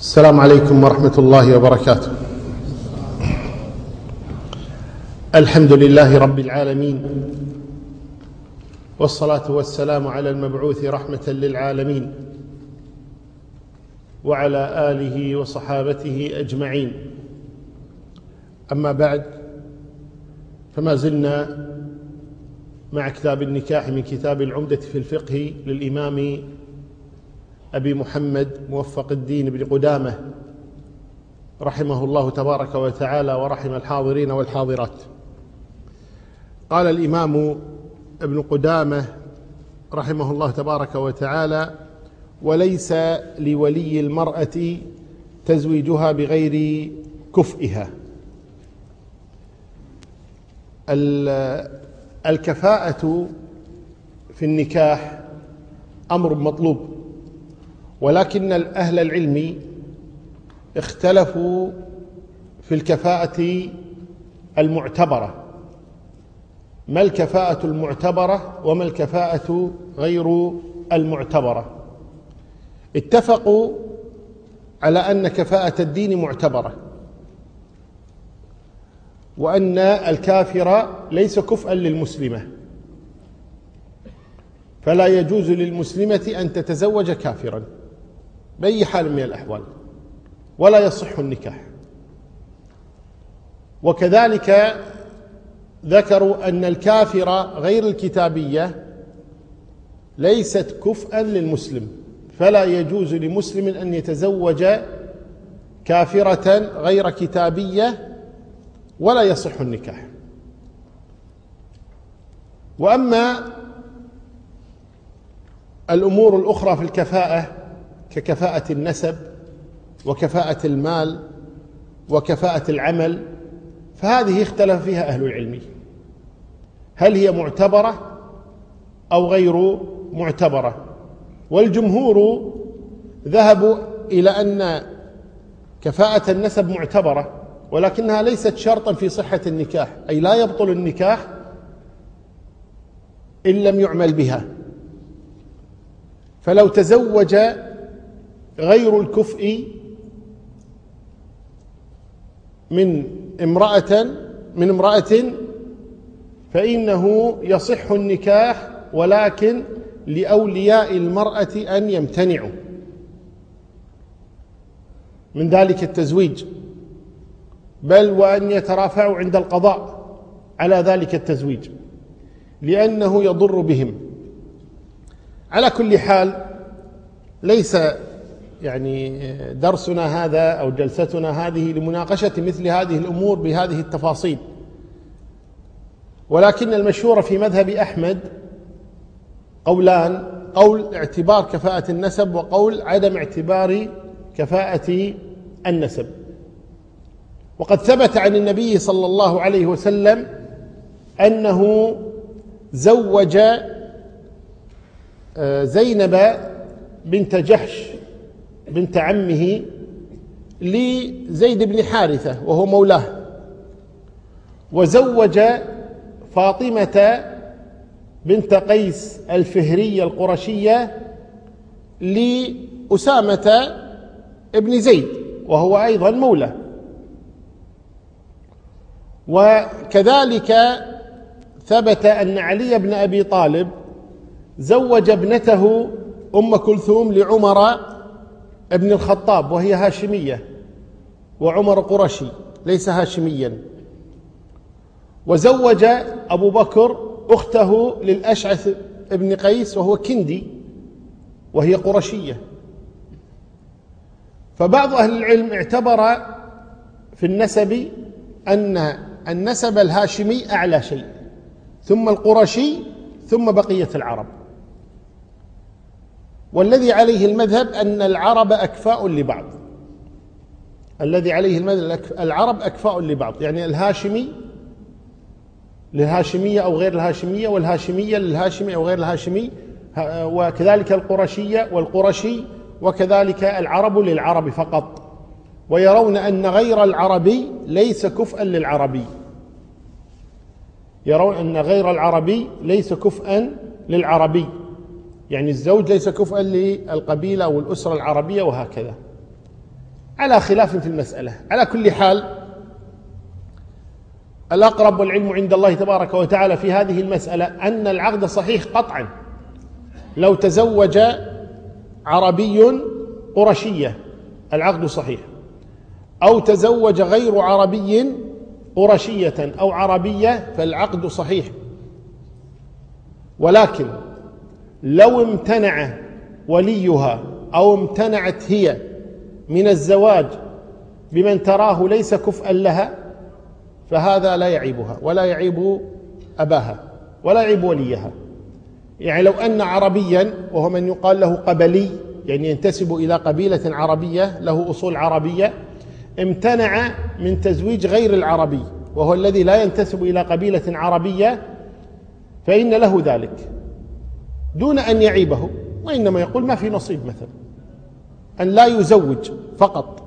السلام عليكم ورحمة الله وبركاته. الحمد لله رب العالمين والصلاة والسلام على المبعوث رحمة للعالمين وعلى آله وصحابته أجمعين. أما بعد فما زلنا مع كتاب النكاح من كتاب العمدة في الفقه للإمام أبي محمد موفق الدين بن قدامة رحمه الله تبارك وتعالى ورحم الحاضرين والحاضرات. قال الإمام ابن قدامة رحمه الله تبارك وتعالى وليس لولي المرأة تزويجها بغير كفئها. الكفاءة في النكاح أمر مطلوب. ولكن أهل العلم اختلفوا في الكفاءة المعتبرة. ما الكفاءة المعتبرة وما الكفاءة غير المعتبرة؟ اتفقوا على أن كفاءة الدين معتبرة وأن الكافر ليس كفءا للمسلمة. فلا يجوز للمسلمة أن تتزوج كافرا. بأي حال من الأحوال. ولا يصح النكاح. وكذلك ذكروا أن الكافر غير الكتابية ليست كفءا للمسلم. فلا يجوز لمسلم أن يتزوج كافرة غير كتابية ولا يصح النكاح. وأما الأمور الأخرى في الكفاءة ككفاءة النسب وكفاءة المال وكفاءة العمل فهذه اختلف فيها أهل العلم. هل هي معتبرة أو غير معتبرة؟ والجمهور ذهبوا إلى أن كفاءة النسب معتبرة ولكنها ليست شرطا في صحة النكاح أي لا يبطل النكاح إن لم يعمل بها. فلو تزوج غير الكفء من امرأة من امرأة فإنه يصح النكاح ولكن لأولياء المرأة أن يمتنعوا من ذلك التزويج بل وأن يترافعوا عند القضاء على ذلك التزويج لأنه يضر بهم. على كل حال ليس يعني درسنا هذا أو جلستنا هذه لمناقشة مثل هذه الأمور بهذه التفاصيل. ولكن المشهور في مذهب أحمد قولان قول اعتبار كفاءة النسب وقول عدم اعتبار كفاءة النسب. وقد ثبت عن النبي صلى الله عليه وسلم أنه زوج آه، زينب بنت جحش بنت عمه لزيد بن حارثة وهو مولاه. وزوج فاطمة بنت قيس الفهرية القرشية لأسامة ابن زيد وهو أيضا مولى. وكذلك ثبت أن علي بن أبي طالب زوج ابنته أم كلثوم لعمر ابن الخطاب وهي هاشمية وعمر قرشي ليس هاشميا. وزوج أبو بكر أخته للأشعث ابن قيس وهو كندي وهي قرشية. فبعض أهل العلم اعتبر في النسب أن النسب الهاشمي أعلى شيء ثم القرشي ثم بقية العرب. والذي عليه المذهب أن العرب أكفاء لبعض. الذي عليه المذهب العرب أكفاء لبعض. يعني الهاشمي للهاشمية أو غير الهاشمية والهاشمية للهاشمي أو غير الهاشمي وكذلك القرشية والقرشي وكذلك العرب للعرب فقط. ويرون أن غير العربي ليس كفءا للعربي. يرون أن غير العربي ليس كفءا للعربي. يعني الزوج ليس كفءا للقبيلة أو الأسرة العربية وهكذا. على خلاف في المسألة. على كل حال الأقرب والعلم عند الله تبارك وتعالى في هذه المسألة أن العقد صحيح قطعا. لو تزوج عربي قرشية العقد صحيح. أو تزوج غير عربي قرشية أو عربية فالعقد صحيح. ولكن لو امتنع وليها أو امتنعت هي من الزواج بمن تراه ليس كفءا لها فهذا لا يعيبها ولا يعيب أباها ولا يعيب وليها. يعني لو أن عربيا وهو من يقال له قبلي يعني ينتسب إلى قبيلة عربية له أصول عربية امتنع من تزويج غير العربي وهو الذي لا ينتسب إلى قبيلة عربية فإن له ذلك. دون أن يعيبه وإنما يقول ما في نصيب مثلا. أن لا يزوج فقط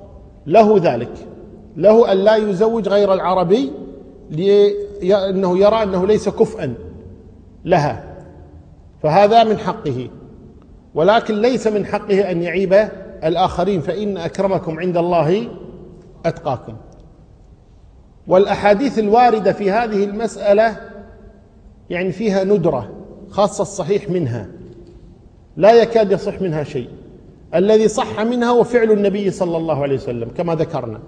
له ذلك. له أن لا يزوج غير العربي لأنه يرى أنه ليس كفءا لها. فهذا من حقه. ولكن ليس من حقه أن يعيب الآخرين فإن أكرمكم عند الله أتقاكم. والأحاديث الواردة في هذه المسألة يعني فيها ندرة. خاصة الصحيح منها. لا يكاد يصح منها شيء. الذي صح منها هو فعل النبي صلى الله عليه وسلم كما ذكرنا.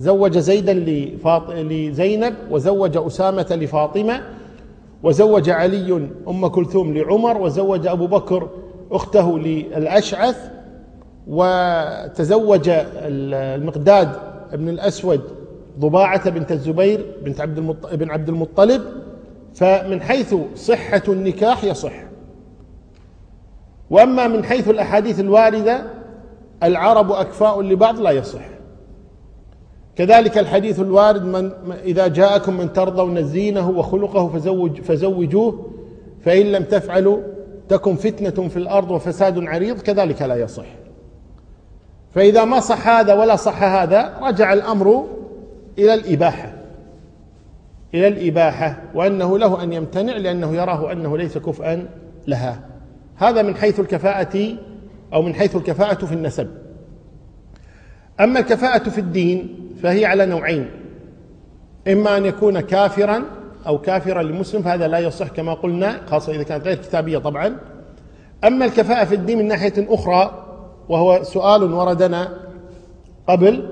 زوج زيدا لفاط... لزينب وزوج أسامة لفاطمة وزوج علي أم كلثوم لعمر وزوج أبو بكر أخته للأشعث وتزوج المقداد بن الأسود ضباعة بنت الزبير بنت عبد المطلب بن عبد المطلب فمن حيث صحة النكاح يصح. وأما من حيث الأحاديث الواردة العرب أكفاء لبعض لا يصح. كذلك الحديث الوارد من إذا جاءكم من ترضون زينه وخلقه فزوج فزوجوه فإن لم تفعلوا تكن فتنة في الأرض وفساد عريض كذلك لا يصح. فإذا ما صح هذا ولا صح هذا رجع الأمر إلى الإباحة. إلى الإباحة وأنه له أن يمتنع لأنه يراه أنه ليس كفءا لها. هذا من حيث الكفاءة أو من حيث الكفاءة في النسب. أما الكفاءة في الدين فهي على نوعين. إما أن يكون كافرا أو كافرا لمسلم فهذا لا يصح كما قلنا خاصة إذا كانت غير كتابية طبعا. أما الكفاءة في الدين من ناحية أخرى وهو سؤال وردنا قبل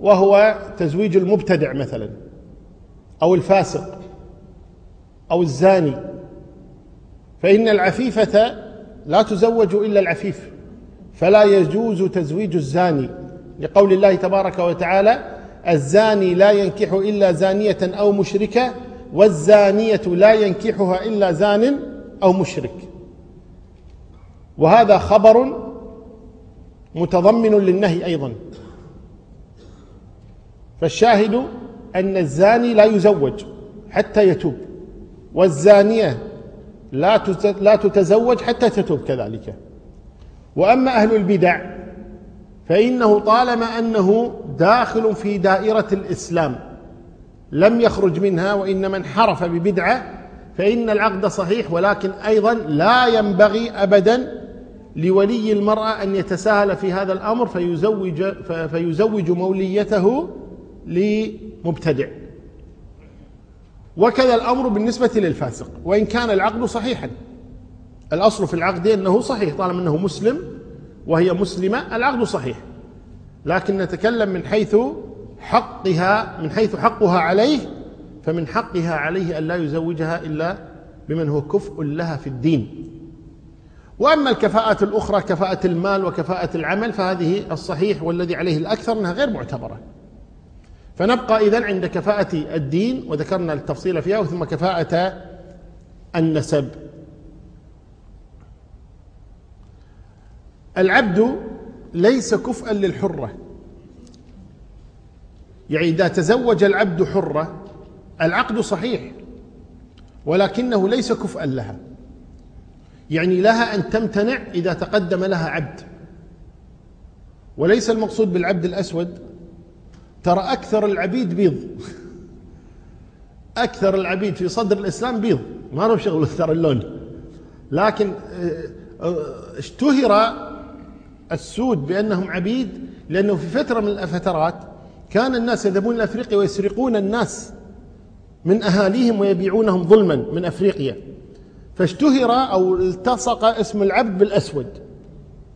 وهو تزويج المبتدع مثلا. أو الفاسق أو الزاني. فإن العفيفة لا تزوج إلا العفيف فلا يجوز تزويج الزاني. لقول الله تبارك وتعالى الزاني لا ينكح إلا زانية أو مشركة والزانية لا ينكحها إلا زان أو مشرك. وهذا خبر متضمن للنهي أيضا. فالشاهد أن الزاني لا يزوج حتى يتوب والزانية لا لا تتزوج حتى تتوب كذلك. وأما أهل البدع فإنه طالما أنه داخل في دائرة الإسلام لم يخرج منها وإنما انحرف ببدعة فإن العقد صحيح ولكن أيضا لا ينبغي أبدا لولي المرأة أن يتساهل في هذا الأمر فيزوج فيزوج موليته لمبتدع. وكذا الأمر بالنسبة للفاسق وإن كان العقد صحيحا. الأصل في العقد أنه صحيح طالما أنه مسلم وهي مسلمة العقد صحيح. لكن نتكلم من حيث حقها من حيث حقها عليه فمن حقها عليه أن لا يزوجها إلا بمن هو كفء لها في الدين. وأما الكفاءات الأخرى كفاءة المال وكفاءة العمل فهذه الصحيح والذي عليه الأكثر أنها غير معتبرة. فنبقى إذن عند كفاءة الدين وذكرنا التفصيل فيها ثم كفاءة النسب. العبد ليس كفءا للحرة. يعني إذا تزوج العبد حرة العقد صحيح ولكنه ليس كفءا لها. يعني لها أن تمتنع إذا تقدم لها عبد. وليس المقصود بالعبد الأسود ترى أكثر العبيد بيض. أكثر العبيد في صدر الإسلام بيض. ما له شغل ترى اللون. لكن آه، آه، اشتهر السود بأنهم عبيد لأنه في فترة من الفترات كان الناس يذهبون إلى أفريقيا ويسرقون الناس من أهاليهم ويبيعونهم ظلما من أفريقيا. فاشتهر أو التصق اسم العبد بالأسود.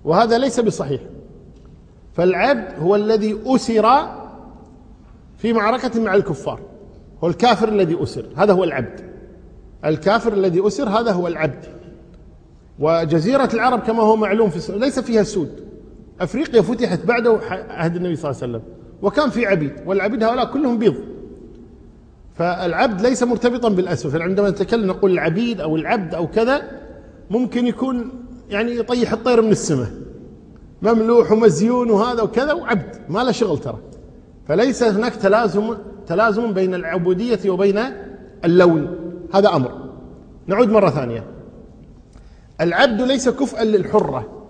وهذا ليس بصحيح. فالعبد هو الذي أسر في معركة مع الكفار. هو الكافر الذي أسر هذا هو العبد. الكافر الذي أسر هذا هو العبد. وجزيرة العرب كما هو معلوم في ليس فيها سود. أفريقيا فتحت بعده عهد النبي صلى الله عليه وسلم وكان في عبيد والعبيد هؤلاء كلهم بيض. فالعبد ليس مرتبطا بالأسود. فعندما نتكلم نقول العبيد أو العبد أو كذا ممكن يكون يعني يطيح الطير من السماء. مملوح ومزيون وهذا وكذا وعبد ما له شغل ترى. فليس هناك تلازم تلازم بين العبودية وبين اللون. هذا أمر. نعود مرة ثانية. العبد ليس كفءا للحرة.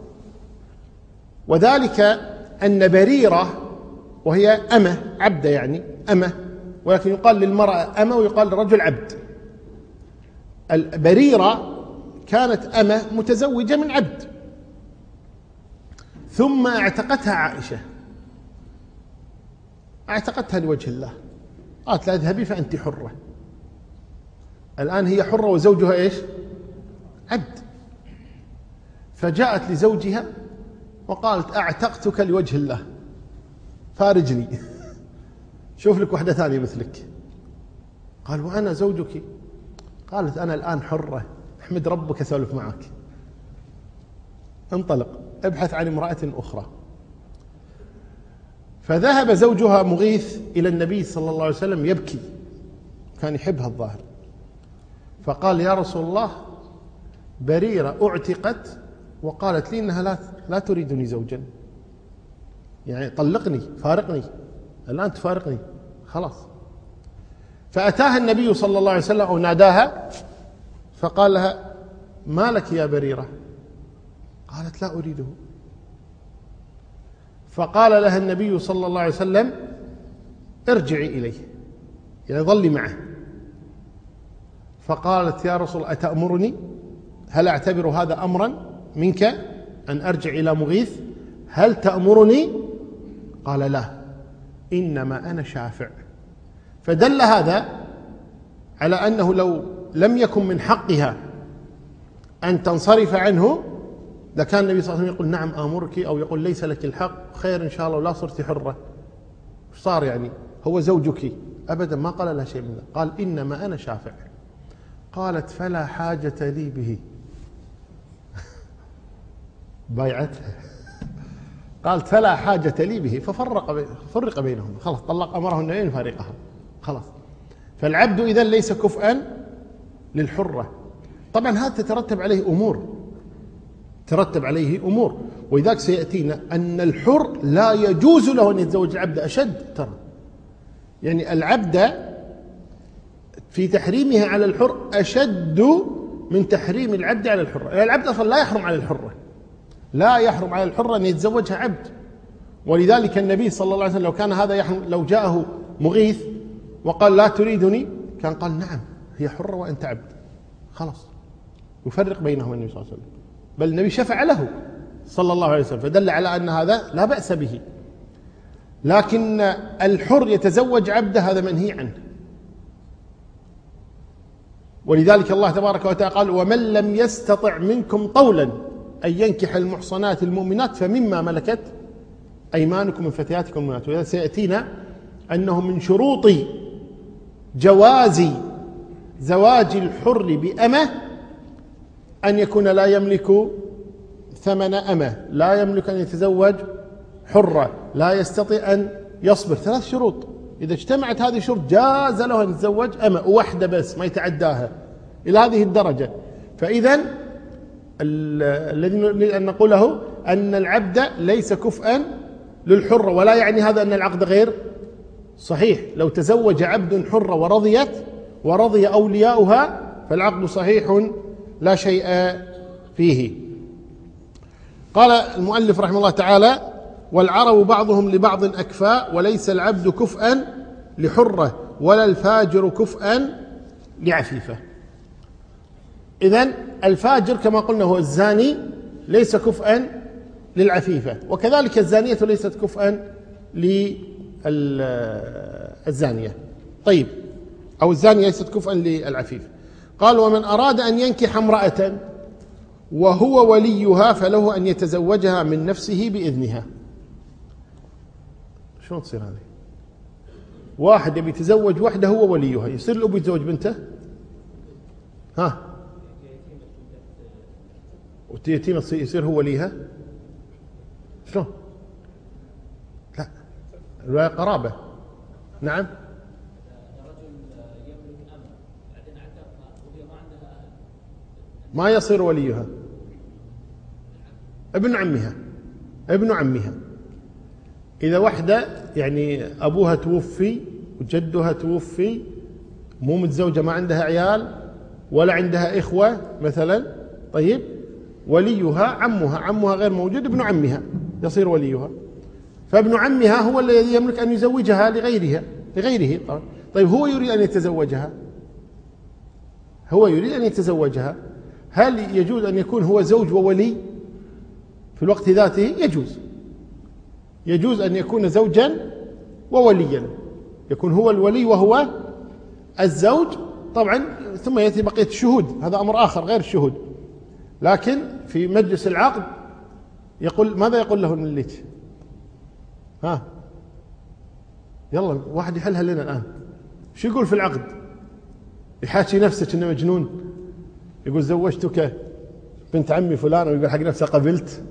وذلك أن بريرة وهي أمة عبدة يعني أمة ولكن يقال للمرأة أمة ويقال للرجل عبد. البريرة كانت أمة متزوجة من عبد. ثم اعتقتها عائشة. اعتقتها لوجه الله. قالت لا اذهبي فأنت حرة. الآن هي حرة وزوجها إيش؟ عبد. فجاءت لزوجها وقالت أعتقتك لوجه الله. فارجني. شوف لك واحدة ثانية مثلك. قال وأنا زوجك؟ قالت أنا الآن حرة. احمد ربك أسولف معك. انطلق. ابحث عن امرأة أخرى. فذهب زوجها مغيث إلى النبي صلى الله عليه وسلم يبكي. كان يحبها الظاهر. فقال يا رسول الله بريرة أعتقت وقالت لي إنها لا, لا تريدني زوجا. يعني طلقني فارقني. الآن تفارقني. خلاص. فأتاها النبي صلى الله عليه وسلم أو ناداها فقال لها ما لك يا بريرة؟ قالت لا أريده. فقال لها النبي صلى الله عليه وسلم ارجعي إليه. يعني ظلي معه. فقالت يا رسول أتأمرني؟ هل أعتبر هذا أمرا منك أن أرجع إلى مغيث؟ هل تأمرني؟ قال لا إنما أنا شافع. فدل هذا على أنه لو لم يكن من حقها أن تنصرف عنه لكان النبي صلى الله عليه وسلم يقول نعم آمرك أو يقول ليس لك الحق خير إن شاء الله ولا صرت حرة صار يعني؟ هو زوجك. أبدا ما قال لها شيء من ذلك. قال إنما أنا شافع. قالت فلا حاجة لي به. بايعتها. قالت فلا حاجة لي به. ففرق فرق بينهم. خلاص طلق أمره النبي أن يفارقها خلاص. فالعبد إذا ليس كفءا للحرة. طبعا هذا تترتب عليه أمور. ترتب عليه أمور. ولذلك سيأتينا أن الحر لا يجوز له أن يتزوج العبد أشد ترى. يعني العبد في تحريمها على الحر أشد من تحريم العبد على الحرة. يعني العبد أصلا لا يحرم على الحرة. لا يحرم على الحرة أن يتزوجها عبد. ولذلك النبي صلى الله عليه وسلم لو كان هذا يحرم لو جاءه مغيث وقال لا تريدني كان قال نعم هي حرة وأنت عبد. خلاص. يفرق بينهم النبي صلى الله عليه وسلم. بل النبي شفع له صلى الله عليه وسلم فدل على أن هذا لا بأس به. لكن الحر يتزوج عبده هذا منهي عنه. ولذلك الله تبارك وتعالى قال ومن لم يستطع منكم طولا أن ينكح المحصنات المؤمنات فمما ملكت أيمانكم من فتياتكم المؤمنات. وإذا سيأتينا أنه من شروط جواز زواج الحر بأمة أن يكون لا يملك ثمن أمة لا يملك أن يتزوج حرة لا يستطيع أن يصبر. ثلاث شروط. إذا اجتمعت هذه الشروط جاز له أن يتزوج أمة واحدة بس ما يتعداها إلى هذه الدرجة. فإذا الذي نريد أن نقوله أن العبد ليس كفءا للحرة ولا يعني هذا أن العقد غير صحيح. لو تزوج عبد حرة ورضيت ورضي أولياؤها فالعقد صحيح لا شيء فيه. قال المؤلف رحمه الله تعالى والعرب بعضهم لبعض أكفاء وليس العبد كفءا لحرة ولا الفاجر كفءا لعفيفة. إذن الفاجر كما قلنا هو الزاني ليس كفءا للعفيفة وكذلك الزانية ليست كفءا للزانية طيب أو الزانية ليست كفءا للعفيف قال ومن أراد أن ينكح امرأة وهو وليها فله أن يتزوجها من نفسه بإذنها. شلون تصير هذه؟ واحد يبي يتزوج وحده هو وليها يصير الأب يتزوج بنته؟ ها؟ ويتيمة يصير هو وليها؟ شلون؟ لا. الولاية قرابة. نعم؟ ما يصير وليها. ابن عمها ابن عمها. إذا وحدة يعني أبوها توفي وجدها توفي مو متزوجة ما عندها عيال ولا عندها إخوة مثلا طيب وليها عمها. عمها غير موجود ابن عمها يصير وليها. فابن عمها هو الذي يملك أن يزوجها لغيرها لغيره. طيب هو يريد أن يتزوجها؟ هو يريد أن يتزوجها. هل يجوز أن يكون هو زوج وولي؟ في الوقت ذاته يجوز. يجوز أن يكون زوجا ووليا. يكون هو الولي وهو الزوج طبعا ثم يأتي بقية الشهود. هذا أمر آخر غير الشهود. لكن في مجلس العقد يقول ماذا يقول له الملك؟ ها؟ يلا واحد يحلها لنا الآن. شو يقول في العقد؟ يحاكي نفسك انه مجنون. يقول زوجتك بنت عمي فلان ويقول حق نفسه قبلت.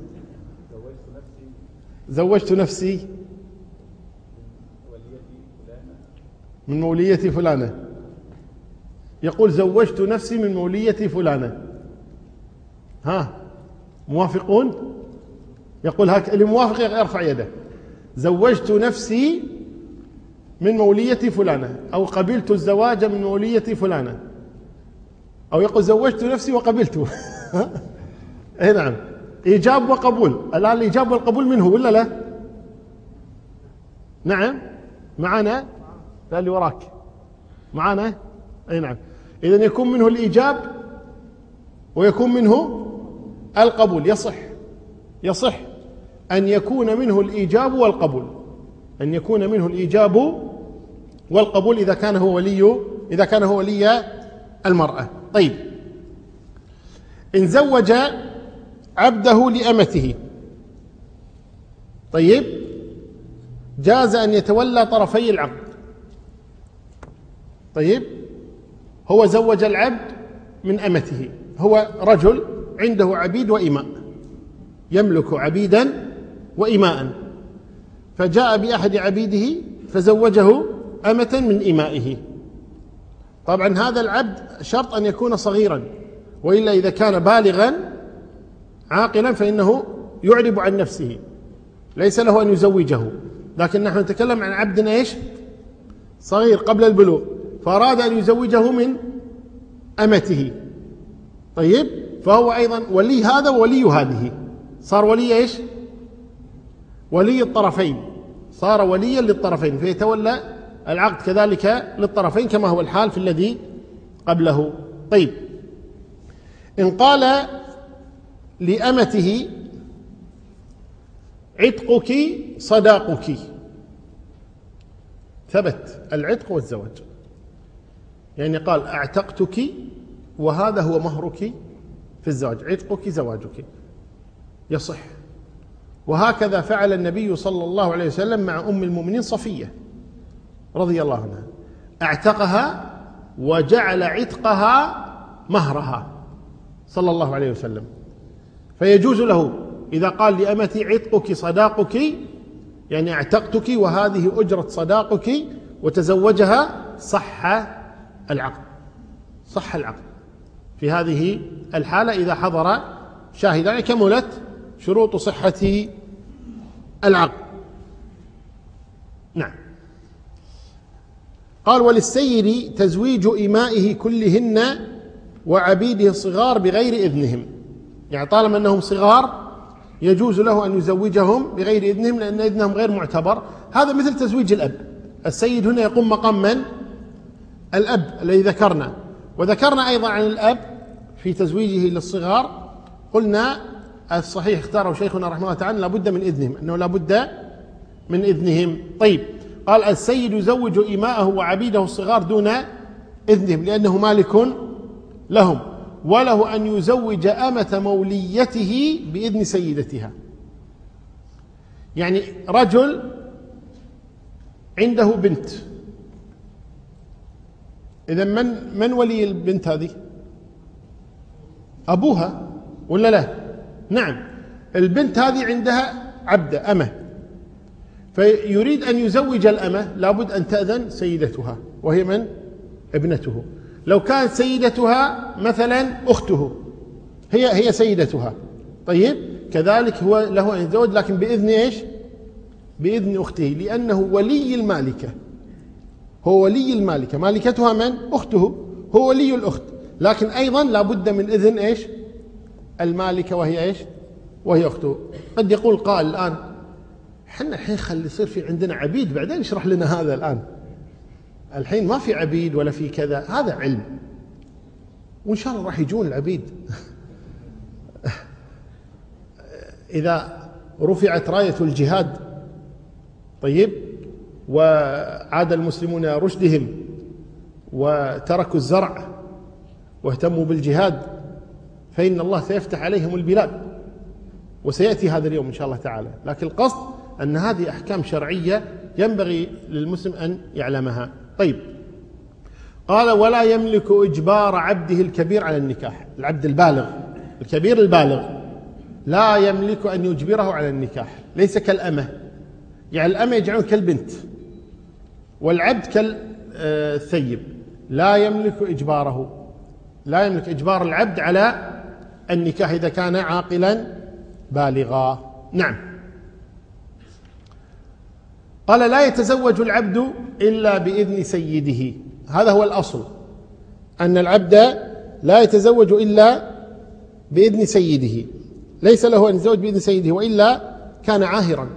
زوجت نفسي من موليتي فلانة. يقول زوجت نفسي من موليتي فلانة. ها؟ موافقون؟ يقول هك اللي موافق يرفع يده. زوجت نفسي من مولية فلانة أو قبلت الزواج من مولية فلانة. أو يقول زوجت نفسي وقبلته اي نعم. إيجاب وقبول. الآن الإيجاب والقبول منه ولا لا؟ نعم. معنا؟ لا اللي وراك؟ معنا؟ أي نعم. إذا يكون منه الإيجاب ويكون منه القبول. يصح. يصح أن يكون منه الإيجاب والقبول. أن يكون منه الإيجاب والقبول إذا كان هو ولي إذا كان هو ولي المرأة. طيب. إن زوج عبده لأمته. طيب. جاز أن يتولى طرفي العقد. طيب. هو زوج العبد من أمته. هو رجل عنده عبيد وإماء. يملك عبيدا وإماء. فجاء بأحد عبيده فزوجه أمة من إمائه. طبعا هذا العبد شرط أن يكون صغيرا وإلا إذا كان بالغا عاقلا فإنه يعرب عن نفسه ليس له أن يزوجه. لكن نحن نتكلم عن عبد إيش؟ صغير قبل البلوغ فأراد أن يزوجه من أمته. طيب؟ فهو أيضا ولي هذا وولي هذه. صار ولي إيش؟ ولي الطرفين. صار وليا للطرفين فيتولى العقد كذلك للطرفين كما هو الحال في الذي قبله. طيب. إن قال لأمته عتقك صداقك. ثبت. العتق والزواج. يعني قال أعتقتك وهذا هو مهرك في الزواج. عتقك زواجك. يصح. وهكذا فعل النبي صلى الله عليه وسلم مع أم المؤمنين صفية. رضي الله عنها. اعتقها وجعل عتقها مهرها. صلى الله عليه وسلم. فيجوز له إذا قال لأمتي عتقك صداقك يعني اعتقتك وهذه أجرة صداقك وتزوجها صح العقد. صح العقد. في هذه الحالة إذا حضر شاهدان كملت شروط صحة العقد. نعم. قال وللسيد تزويج إمائه كلهن وعبيده الصغار بغير إذنهم. يعني طالما أنهم صغار يجوز له أن يزوجهم بغير إذنهم لأن إذنهم غير معتبر. هذا مثل تزويج الأب. السيد هنا يقوم مقام من؟ الأب الذي ذكرنا. وذكرنا أيضا عن الأب في تزويجه للصغار. قلنا الصحيح اختاره شيخنا رحمه الله تعالى لابد من إذنهم. أنه لابد من إذنهم. طيب. قال السيد يزوج إماءه وعبيده الصغار دون إذنهم لأنه مالك لهم. وله أن يزوج أمة موليته بإذن سيدتها. يعني رجل عنده بنت. إذا من من ولي البنت هذه؟ أبوها ولا لا؟ نعم. البنت هذه عندها عبدة أمة. فيريد أن يزوج الأمة لابد أن تأذن سيدتها وهي من؟ ابنته. لو كانت سيدتها مثلا أخته هي هي سيدتها. طيب كذلك هو له أن يتزوج لكن بإذن إيش؟ بإذن أخته لأنه ولي المالكة. هو ولي المالكة. مالكتها من؟ أخته. هو ولي الأخت. لكن أيضا لابد من إذن إيش؟ المالكة وهي إيش؟ وهي أخته. قد يقول قائل الآن إحنا الحين خلي يصير في عندنا عبيد بعدين اشرح لنا هذا الآن. الحين ما في عبيد ولا في كذا هذا علم. وإن شاء الله راح يجون العبيد. إذا رفعت راية الجهاد طيب وعاد المسلمون رشدهم وتركوا الزرع واهتموا بالجهاد فإن الله سيفتح عليهم البلاد وسيأتي هذا اليوم إن شاء الله تعالى. لكن القصد أن هذه أحكام شرعية ينبغي للمسلم أن يعلمها. طيب. قال ولا يملك إجبار عبده الكبير على النكاح. العبد البالغ الكبير البالغ لا يملك أن يجبره على النكاح ليس كالأمة. يعني الأمة يجعلون كالبنت والعبد كالثيب لا يملك إجباره. لا يملك إجبار العبد على النكاح إذا كان عاقلا بالغا. نعم. قال لا يتزوج العبد إلا بإذن سيده. هذا هو الأصل. أن العبد لا يتزوج إلا بإذن سيده. ليس له أن يتزوج بإذن سيده وإلا كان عاهرا.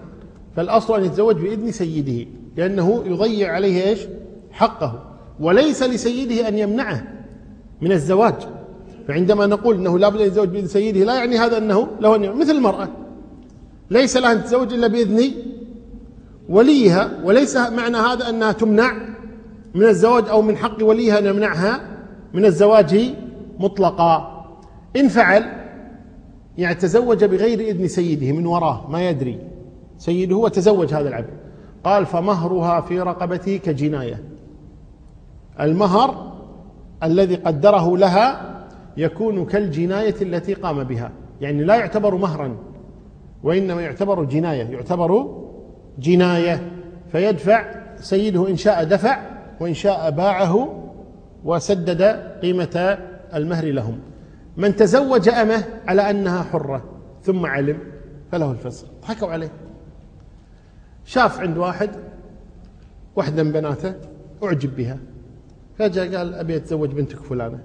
فالأصل أن يتزوج بإذن سيده لأنه يضيع عليه إيش؟ حقه. وليس لسيده أن يمنعه من الزواج. فعندما نقول أنه لا بد أن يتزوج بإذن سيده لا يعني هذا أنه له أن مثل المرأة. ليس لها أن تتزوج إلا بإذن وليها وليس معنى هذا أنها تمنع من الزواج أو من حق وليها أن يمنعها من الزواج مطلقا. إن فعل يعني تزوج بغير إذن سيده من وراه ما يدري. سيده وتزوج هذا العبد. قال فمهرها في رقبته كجناية. المهر الذي قدره لها يكون كالجناية التي قام بها. يعني لا يعتبر مهرا وإنما يعتبر جناية يعتبر جناية فيدفع سيده إن شاء دفع وإن شاء باعه وسدد قيمة المهر لهم. من تزوج أمه على أنها حرة ثم علم فله الفسق. ضحكوا عليه. شاف عند واحد واحدة من بناته أعجب بها. فجاء قال أبي أتزوج بنتك فلانة.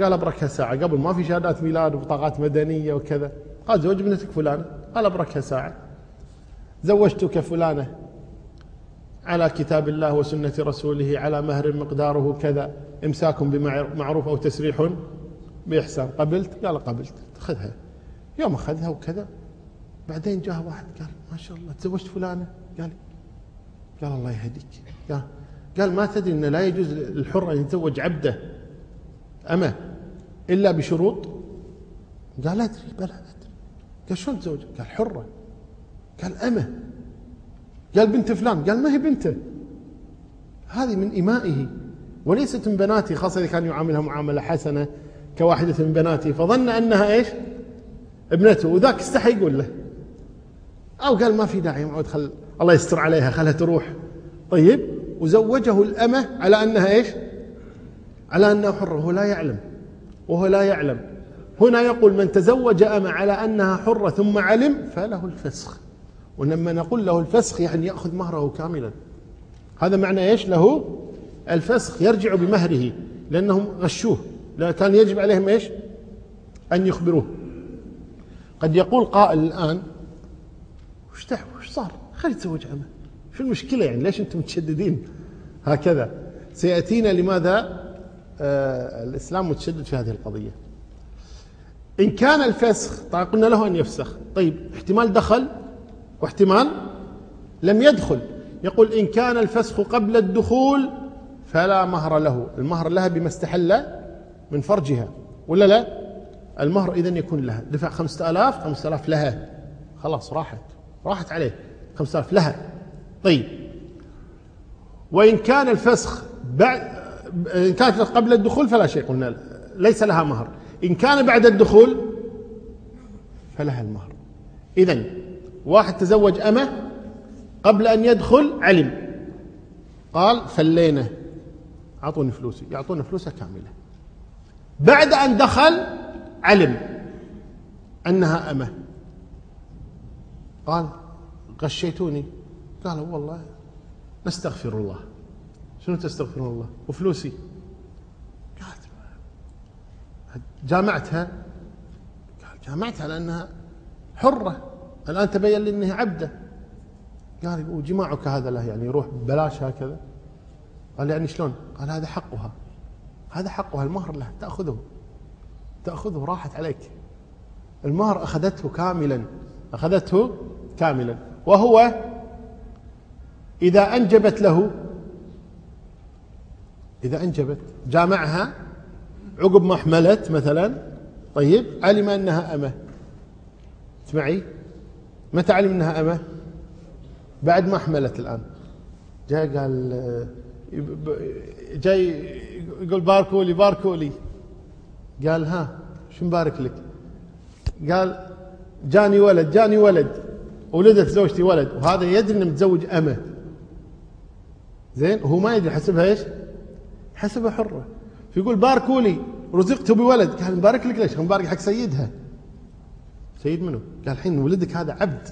قال أبركها ساعة. قبل ما في شهادات ميلاد وبطاقات مدنية وكذا. قال زوج بنتك فلانة. قال أبركها ساعة. زوجتك فلانة على كتاب الله وسنة رسوله على مهر مقداره كذا إمساك بمعروف أو تسريح بإحسان. قبلت؟ قال قبلت. خذها. يوم أخذها وكذا. بعدين جاء واحد قال ما شاء الله تزوجت فلانة؟ قال قال الله يهديك. قال قال ما تدري أن لا يجوز للحر أن يتزوج عبده أما إلا بشروط؟ قال أدري. بلى أدري. قال شلون تزوج؟ قال حرة. قال أمه. قال بنت فلان. قال ما هي بنته؟ هذه من إمائه. وليست من بناته خاصة إذا كان يعاملها معاملة حسنة كواحدة من بناته. فظن أنها إيش؟ ابنته. وذاك استحى يقول له. أو قال ما في داعي معود خل. الله يستر عليها خلها تروح. طيب. وزوجه الأمة على أنها إيش؟ على أنها حرة. وهو لا يعلم. وهو لا يعلم. هنا يقول من تزوج أمة على أنها حرة ثم علم فله الفسخ. ولما نقول له الفسخ يعني يأخذ مهره كاملا. هذا معنى إيش له؟ الفسخ يرجع بمهره لأنهم غشوه. لا كان يجب عليهم إيش؟ أن يخبروه. قد يقول قائل الآن وش وش صار؟ خلي يتزوج أمه شو المشكلة يعني؟ ليش أنتم متشددين؟ هكذا. سيأتينا لماذا؟ آه الإسلام متشدد في هذه القضية. إن كان الفسخ طيب قلنا له أن يفسخ. طيب احتمال دخل واحتمال لم يدخل. يقول إن كان الفسخ قبل الدخول فلا مهر له. المهر لها بما استحل من فرجها. ولا لا؟ المهر إذن يكون لها. دفع خمسة آلاف خمسة آلاف لها. خلاص راحت. راحت عليه. خمسة آلاف لها. طيب. وإن كان الفسخ بعد إن كانت قبل الدخول فلا شيء. قلنا ليس لها مهر. إن كان بعد الدخول فلها المهر. إذا واحد تزوج أمه قبل أن يدخل علم. قال فلينا أعطوني فلوسي. يعطونا فلوسه كاملة. بعد أن دخل علم. أنها أمه. قال غشيتوني. قالوا والله نستغفر الله. شنو تستغفر الله؟ وفلوسي. قالت جامعتها. قال جامعتها لأنها حرة. الآن تبين لي أنها عبدة. قال وجماعك هذا له يعني يروح ببلاش هكذا. قال يعني شلون؟ قال هذا حقها. هذا حقها المهر له تأخذه. تأخذه راحت عليك. المهر أخذته كاملا. أخذته كاملا. وهو إذا أنجبت له إذا أنجبت جامعها عقب ما حملت مثلا. طيب علم أنها أمة. اسمعي متى علم أنها أمة؟ بعد ما حملت الآن. جاء قال جاي يقول باركوا لي باركوا لي قال ها شو مبارك لك؟ قال جاني ولد جاني ولد. ولدت زوجتي ولد. وهذا يدري إنه متزوج أمة. زين؟ وهو ما يدري حسبها إيش؟ حسبها حرة. فيقول باركوا لي رزقت بولد. قال مبارك لك ليش؟ مبارك حق سيدها. سيد منه؟ قال الحين ولدك هذا عبد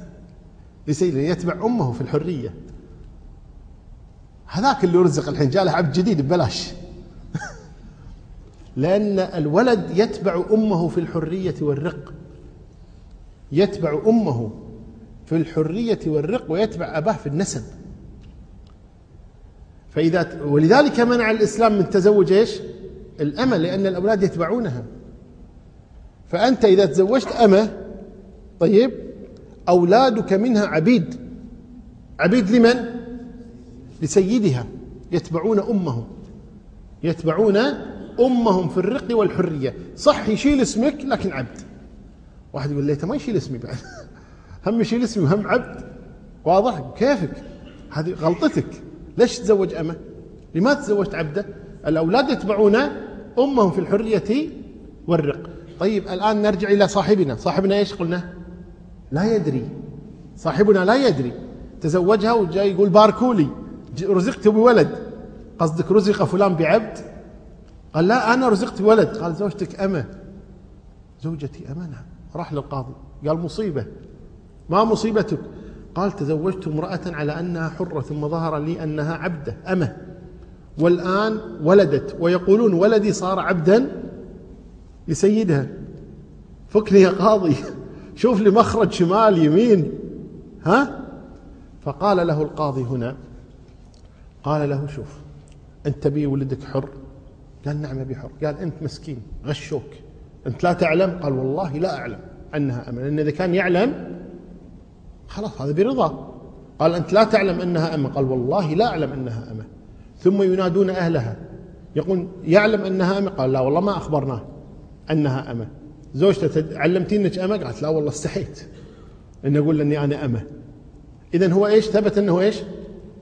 لسيد يتبع أمه في الحرية. هذاك اللي رزق الحين جاء له عبد جديد ببلاش. لأن الولد يتبع أمه في الحرية والرق. يتبع أمه في الحرية والرق ويتبع أباه في النسب. فإذا ولذلك منع الإسلام من تزوج إيش؟ الأمة لأن الأولاد يتبعونها. فأنت إذا تزوجت أمة طيب أولادك منها عبيد. عبيد لمن؟ لسيدها. يتبعون أمهم. يتبعون أمهم في الرق والحرية. صح يشيل اسمك لكن عبد. واحد يقول ليته ما يشيل اسمي بعد. هم يشيل اسمي وهم عبد. واضح؟ كيفك؟ هذه غلطتك. ليش تزوج أمه؟ لماذا تزوجت عبده؟ الأولاد يتبعون أمهم في الحرية والرق. طيب الآن نرجع إلى صاحبنا. صاحبنا إيش قلنا؟ لا يدري. صاحبنا لا يدري. تزوجها وجاي يقول باركوا لي رزقت بولد. قصدك رزق فلان بعبد؟ قال لا أنا رزقت بولد. قال زوجتك أمة. زوجتي أمة نعم. راح للقاضي. قال مصيبة. ما مصيبتك؟ قال تزوجت امرأة على أنها حرة ثم ظهر لي أنها عبدة أمة. والآن ولدت. ويقولون ولدي صار عبدا لسيدها. فكني يا قاضي. شوف لي مخرج شمال يمين. ها؟ فقال له القاضي هنا قال له شوف أنت تبي ولدك حر؟ قال نعم أبي حر. قال أنت مسكين غشوك. أنت لا تعلم؟ قال والله لا أعلم أنها أمة لأن إذا كان يعلم خلاص هذا برضا. قال أنت لا تعلم أنها أمة قال والله لا أعلم أنها أمة ثم ينادون أهلها. يقول يعلم أنها أمة قال لا والله ما أخبرناه أنها أمة زوجته علمتي أنك أمة؟ قالت لا والله استحيت. أن أقول أني أنا أمة. إذا هو إيش؟ ثبت أنه إيش؟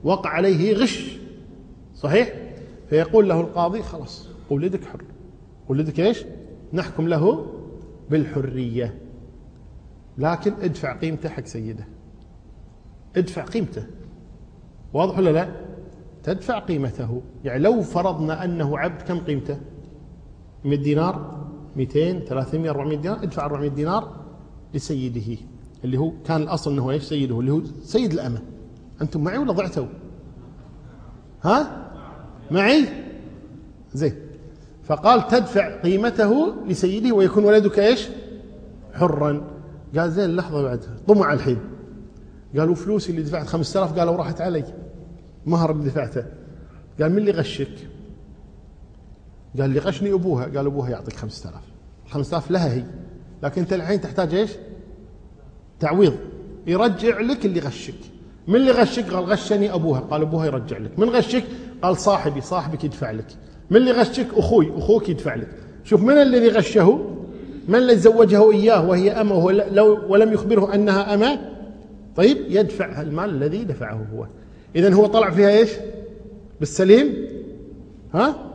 وقع عليه غش. صحيح؟ فيقول له القاضي خلاص ولدك حر. ولدك إيش؟ نحكم له بالحرية. لكن ادفع قيمته حق سيده. ادفع قيمته. واضح ولا لا؟ تدفع قيمته. يعني لو فرضنا أنه عبد كم قيمته؟ 100 دينار. 200 300 400 دينار ادفع 400 دينار لسيده اللي هو كان الأصل أنه إيش؟ سيده اللي هو سيد الأمة. أنتم معي ولا ضعتوا؟ ها؟ معي؟ زين. فقال تدفع قيمته لسيده ويكون ولدك إيش؟ حرا. قال زين لحظة بعد طمع الحين. قالوا فلوسي اللي دفعت 5000 قالوا راحت علي. مهر اللي دفعته. قال من اللي غشك قال لي غشني أبوها. قال أبوها يعطيك 5000 5000 لها هي. لكن أنت الحين تحتاج إيش؟ تعويض. يرجع لك اللي غشك. من اللي غشك؟ قال غشني أبوها. قال أبوها يرجع لك. من غشك؟ قال صاحبي. صاحبك يدفع لك. من اللي غشك؟ أخوي. أخوك يدفع لك. شوف من الذي غشه؟ من الذي زوجه إياه وهي أمة ولم يخبره أنها أمة؟ طيب يدفع المال الذي دفعه هو. إذا هو طلع فيها إيش؟ بالسليم. ها؟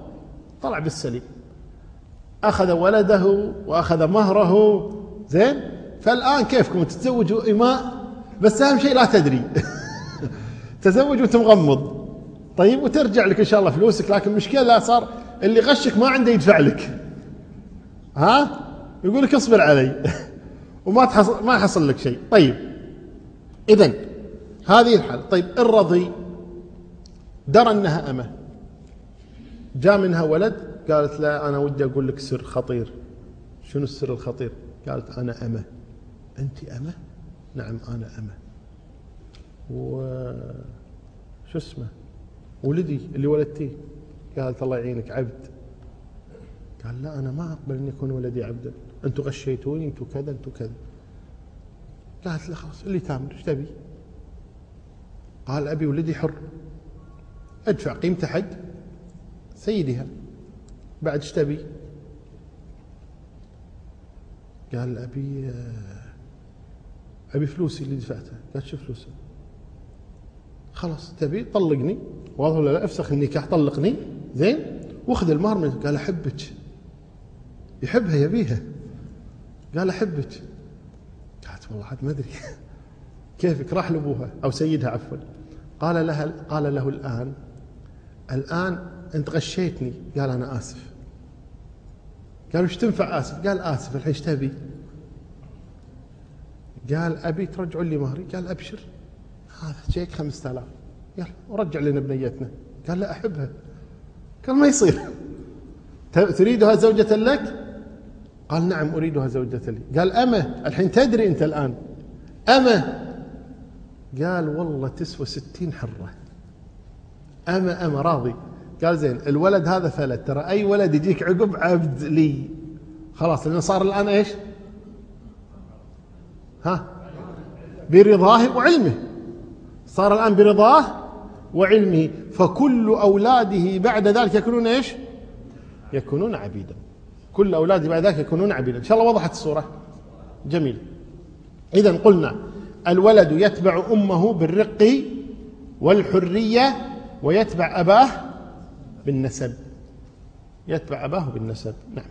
طلع بالسليم. أخذ ولده وأخذ مهره. زين؟ فالآن كيفكم؟ تتزوجوا إماء بس أهم شيء لا تدري. تزوج وانت مغمض طيب وترجع لك إن شاء الله فلوسك لكن المشكلة صار اللي غشك ما عنده يدفع لك. ها؟ يقول لك اصبر علي. وما تحصل ما يحصل لك شيء. طيب. اذا هذه الحالة. طيب الرضي درى أنها أمة. جاء منها ولد قالت لا أنا ودي أقول لك سر خطير. شنو السر الخطير؟ قالت أنا أمة. أنت أمة؟ نعم أنا أمة. و شو اسمه؟ ولدي اللي ولدتيه. قالت الله يعينك عبد. قال لا أنا ما أقبل أن يكون ولدي عبدا. أنتم غشيتوني أنتم كذا أنتم كذا. قالت له خلاص اللي تامر إيش تبي؟ قال أبي ولدي حر. أدفع قيمته حد. سيدها بعد إيش تبي؟ قال أبي أبي فلوسي اللي دفعتها. قالت شو فلوسه؟ خلاص تبي طلقني؟ واضح ولا لا؟ افسخ النكاح طلقني. زين؟ واخذ المهر منه قال أحبك. يحبها يبيها. قال أحبك. قالت والله عاد ما أدري. كيفك؟ راح لأبوها أو سيدها عفوا. قال لها قال له الآن الآن أنت غشيتني. قال أنا آسف. قال وش تنفع آسف؟ قال آسف الحين إيش تبي؟ قال أبي ترجعون لي مهري. قال أبشر. هذا جيك خمسة آلاف. يلا ورجع لنا بنيتنا. قال لا أحبها. قال ما يصير. تريدها زوجة لك؟ قال نعم أريدها زوجة لي. قال أمة الحين تدري أنت الآن. أمة. قال والله تسوى ستين حرة. أمة أمة راضي. قال زين الولد هذا فلت. ترى أي ولد يجيك عقب عبد لي. خلاص لأنه صار الآن إيش؟ ها؟ برضاه وعلمه. صار الآن برضاه وعلمه. فكل أولاده بعد ذلك يكونون إيش؟ يكونون عبيدا. كل أولاده بعد ذلك يكونون عبيدا. إن شاء الله وضحت الصورة. جميل. إذا قلنا الولد يتبع أمه بالرق والحرية ويتبع أباه بالنسب. يتبع أباه بالنسب. نعم.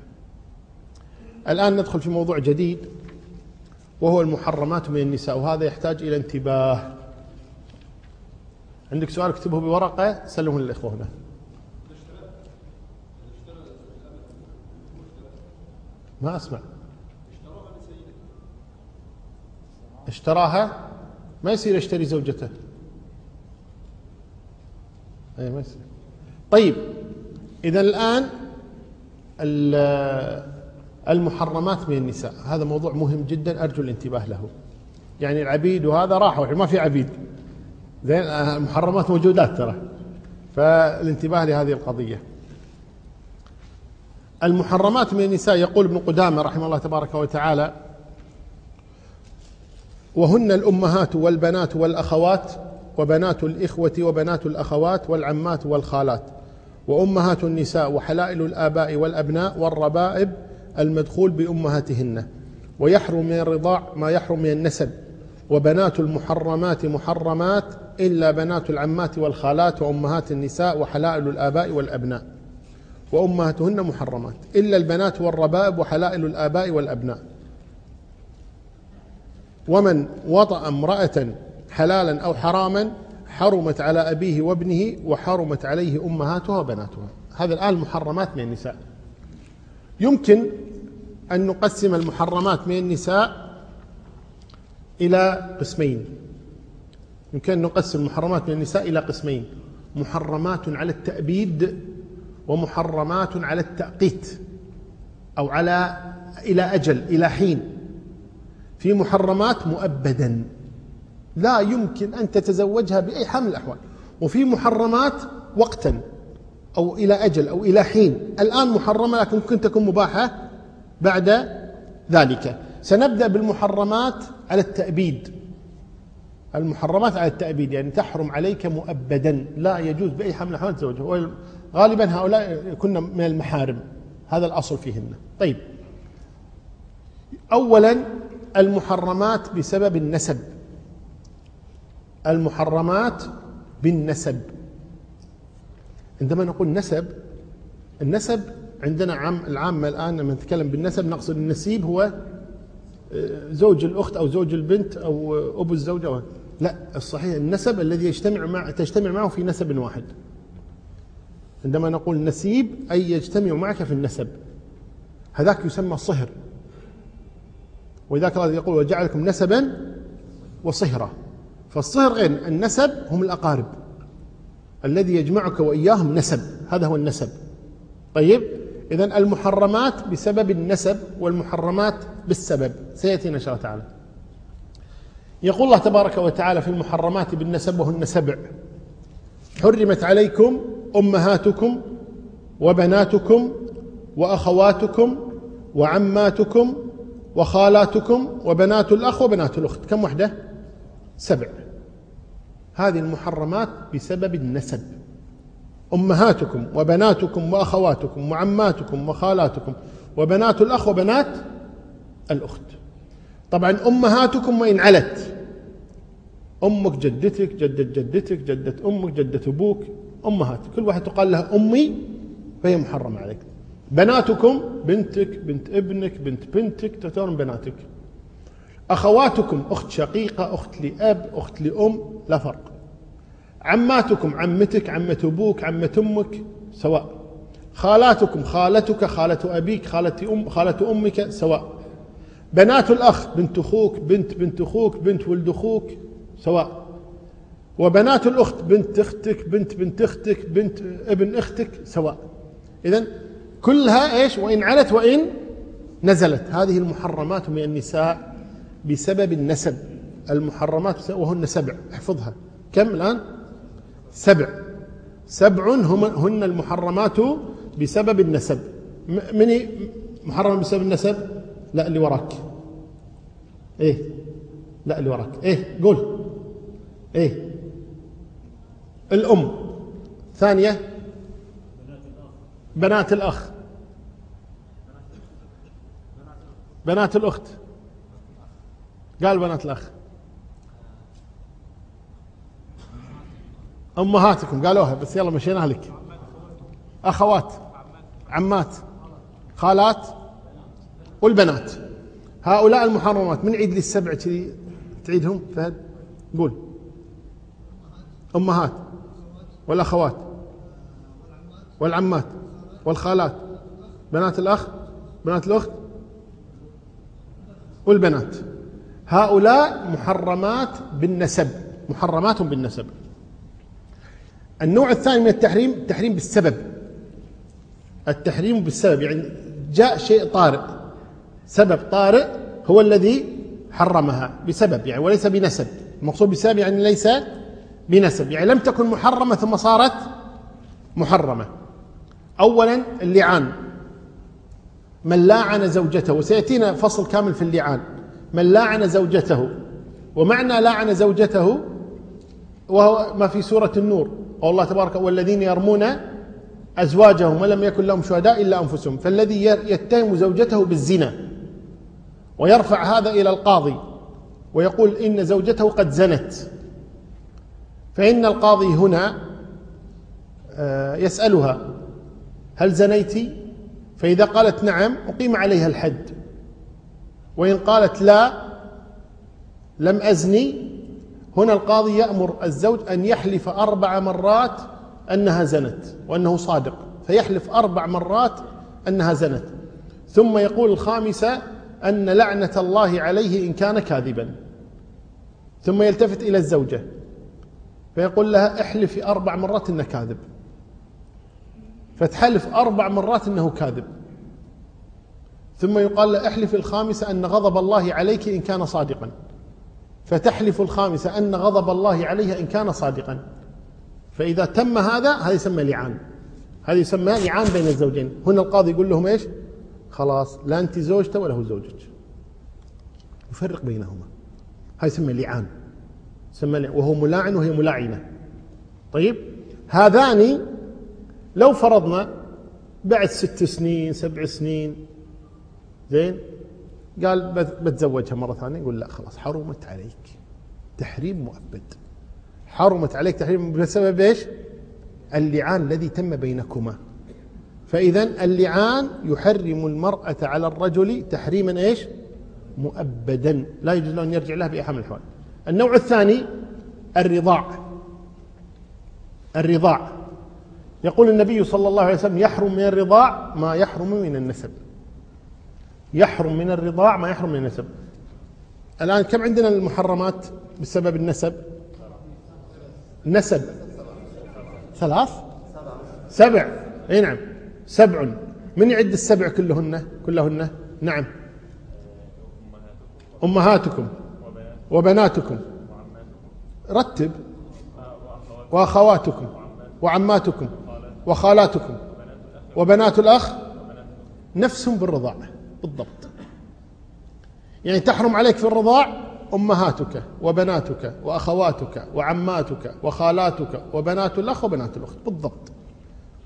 الآن ندخل في موضوع جديد وهو المحرمات من النساء وهذا يحتاج إلى انتباه. عندك سؤال اكتبه بورقة سلمه للإخوة هنا. ما أسمع. اشتراها ما يصير يشتري زوجته. يصير. طيب إذا الآن المحرمات من النساء هذا موضوع مهم جدا أرجو الانتباه له. يعني العبيد وهذا راحوا ما في عبيد. زين المحرمات موجودات ترى. فالانتباه لهذه القضية. المحرمات من النساء يقول ابن قدامة رحمه الله تبارك وتعالى وهن الأمهات والبنات والأخوات وبنات الإخوة وبنات الأخوات والعمات والخالات وأمهات النساء وحلائل الآباء والأبناء والربائب المدخول بأمهاتهن ويحرم من الرضاع ما يحرم من النسب وبنات المحرمات محرمات إلا بنات العمات والخالات وأمهات النساء وحلائل الآباء والأبناء وأمهاتهن محرمات إلا البنات والربائب وحلائل الآباء والأبناء. ومن وطأ امرأة حلالا أو حراما حرمت على أبيه وابنه وحرمت عليه أمهاتها وبناتها. هذا الآن محرمات من النساء. يمكن أن نقسم المحرمات من النساء إلى قسمين. يمكن أن نقسم المحرمات من النساء إلى قسمين. محرمات على التأبيد ومحرمات على التأقيت أو على إلى أجل إلى حين. في محرمات مؤبدا. لا يمكن أن تتزوجها بأي حال من الأحوال. وفي محرمات وقتا أو إلى أجل أو إلى حين. الآن محرمة لكن ممكن تكون مباحة بعد ذلك. سنبدأ بالمحرمات على التأبيد. المحرمات على التأبيد يعني تحرم عليك مؤبدا. لا يجوز بأي حال من الأحوال تزوجها غالبا هؤلاء كنا من المحارم. هذا الأصل فيهن. طيب. أولا المحرمات بسبب النسب. المحرمات بالنسب. عندما نقول نسب النسب عندنا عام العامة الآن لما نتكلم بالنسب نقصد النسيب هو آه، زوج الأخت أو زوج البنت أو أبو الزوجة لا الصحيح النسب الذي يجتمع مع تجتمع معه في نسب واحد. عندما نقول نسيب أي يجتمع معك في النسب. هذاك يسمى صهر. ولذلك الله يقول وجعلكم نسبا وصهرا. فالصهر غير النسب هم الأقارب. الذي يجمعك وإياهم نسب هذا هو النسب. طيب إذا المحرمات بسبب النسب والمحرمات بالسبب. سيأتينا إن شاء الله تعالى. يقول الله تبارك وتعالى في المحرمات بالنسب وهن سبع. حرمت عليكم أمهاتكم وبناتكم وأخواتكم وعماتكم وخالاتكم وبنات الأخ وبنات الأخت. كم وحدة؟ سبع. هذه المحرمات بسبب النسب. أمهاتكم وبناتكم وأخواتكم وعماتكم وخالاتكم وبنات الأخ وبنات الأخت. طبعا أمهاتكم وإن علت. أمك جدتك جدة جدتك جدة أمك جدة أبوك أمهات كل واحد تقال لها أمي فهي محرمة عليك. بناتكم بنتك بنت ابنك بنت بنتك تعتبر بناتك. أخواتكم أخت شقيقة أخت لأب أخت لأم لا فرق. عماتكم عمتك عمة أبوك عمة أمك سواء. خالاتكم خالتك خالة أبيك خالة أم خالة أمك سواء. بنات الأخ بنت أخوك بنت بنت أخوك بنت ولد أخوك سواء. وبنات الأخت بنت أختك بنت بنت أختك بنت ابن أختك سواء. إذا كلها إيش؟ وإن علت وإن نزلت. هذه المحرمات من النساء بسبب النسب. المحرمات وهن سبع. احفظها. كم الآن؟ سبع. سبع هم هن المحرمات بسبب النسب. من محرم بسبب النسب؟ لا اللي وراك. إيه؟ لا اللي وراك. إيه؟ قول. إيه؟ الأم. ثانية. بنات الأخ. بنات الأخت. قال بنات الأخ. أمهاتكم قالوها بس يلا مشيناها لك أخوات عمات خالات والبنات. هؤلاء المحرمات من عيد لي السبع تعيدهم؟ فهد قول. أمهات والأخوات والعمات والخالات. بنات الأخ بنات الأخت والبنات. هؤلاء محرمات بالنسب محرمات بالنسب. النوع الثاني من التحريم التحريم بالسبب. التحريم بالسبب يعني جاء شيء طارئ. سبب طارئ هو الذي حرمها بسبب يعني وليس بنسب. المقصود بسبب يعني ليس بنسب يعني لم تكن محرمة ثم صارت محرمة. أولا اللعان. من لاعن زوجته وسيأتينا فصل كامل في اللعان. من لاعن زوجته. ومعنى لاعن زوجته وهو ما في سورة النور. والله تبارك والذين يرمون أزواجهم ولم يكن لهم شهداء إلا أنفسهم. فالذي يتهم زوجته بالزنا ويرفع هذا إلى القاضي ويقول إن زوجته قد زنت. فإن القاضي هنا آه، يسألها هل زنيت فإذا قالت نعم أقيم عليها الحد. وإن قالت لا لم أزني. هنا القاضي يأمر الزوج أن يحلف أربع مرات أنها زنت وأنه صادق. فيحلف أربع مرات أنها زنت. ثم يقول الخامسة أن لعنة الله عليه إن كان كاذبا. ثم يلتفت إلى الزوجة. فيقول لها احلفي أربع مرات إنه كاذب. فتحلف أربع مرات إنه كاذب. ثم يقال لها احلفي الخامسة أن غضب الله عليك إن كان صادقا. فتحلف الخامسة أن غضب الله عليها إن كان صادقا. فإذا تم هذا هذا يسمى لعان. هذا يسمى لعان بين الزوجين. هنا القاضي يقول لهم إيش؟ خلاص لا أنت زوجته ولا هو زوجك. يفرق بينهما. هاي يسمى لعان. يسمى وهو ملاعن وهي ملاعنة. طيب؟ هذان لو فرضنا بعد ست سنين سبع سنين زين؟ قال بتزوجها مرة ثانية يقول لا خلاص حرمت عليك. تحريم مؤبد. حرمت عليك تحريم بسبب إيش؟ اللعان الذي تم بينكما. فإذا اللعان يحرم المرأة على الرجل تحريما إيش؟ مؤبدا. لا يجوز له أن يرجع لها من الأحوال النوع الثاني الرضاع. الرضاع. يقول النبي صلى الله عليه وسلم يحرم من الرضاع ما يحرم من النسب. يحرم من الرضاع ما يحرم من النسب. الآن كم عندنا المحرمات بسبب النسب؟ نسب. ثلاث؟ سبع. أي نعم. سبع. من يعد السبع كلهن؟ كلهن؟ نعم. أمهاتكم. وبناتكم. رتب. وأخواتكم. وعماتكم. وخالاتكم. وبنات الأخ. نفسهم بالرضاعة بالضبط. يعني تحرم عليك في الرضاع أمهاتك وبناتك وأخواتك وعماتك وخالاتك وبنات الأخ وبنات الأخت بالضبط.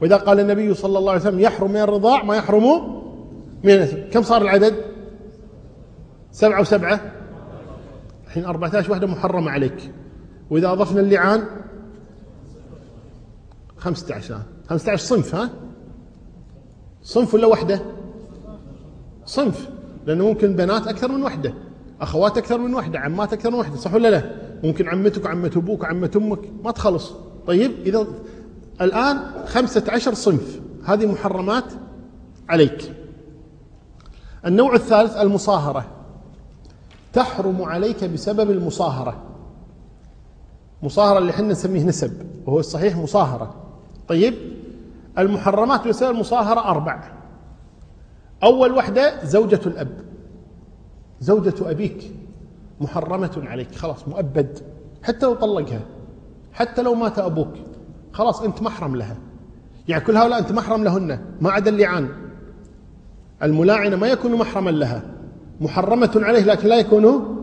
وإذا قال النبي صلى الله عليه وسلم يحرم من الرضاع ما يحرم من كم صار العدد؟ سبعة وسبعة. الحين 14 وحدة محرمة عليك. وإذا أضفنا اللعان 15 15 صنف ها؟ صنف ولا وحدة؟ صنف لأنه ممكن بنات أكثر من وحدة أخوات أكثر من وحدة عمات أكثر من وحدة صح ولا لا؟ ممكن عمتك وعمة أبوك وعمة أمك ما تخلص. طيب إذا الآن خمسة عشر صنف هذه محرمات عليك. النوع الثالث المصاهرة. تحرم عليك بسبب المصاهرة. مصاهرة اللي إحنا نسميه نسب وهو الصحيح مصاهرة. طيب المحرمات بسبب المصاهرة أربع. أول وحدة زوجة الأب. زوجة أبيك محرمة عليك. خلاص مؤبد. حتى لو طلقها حتى لو مات أبوك خلاص أنت محرم لها. يعني كل هؤلاء أنت محرم لهن ما عدا اللعان. الملاعنة ما يكون محرما لها. محرمة عليه لكن لا يكون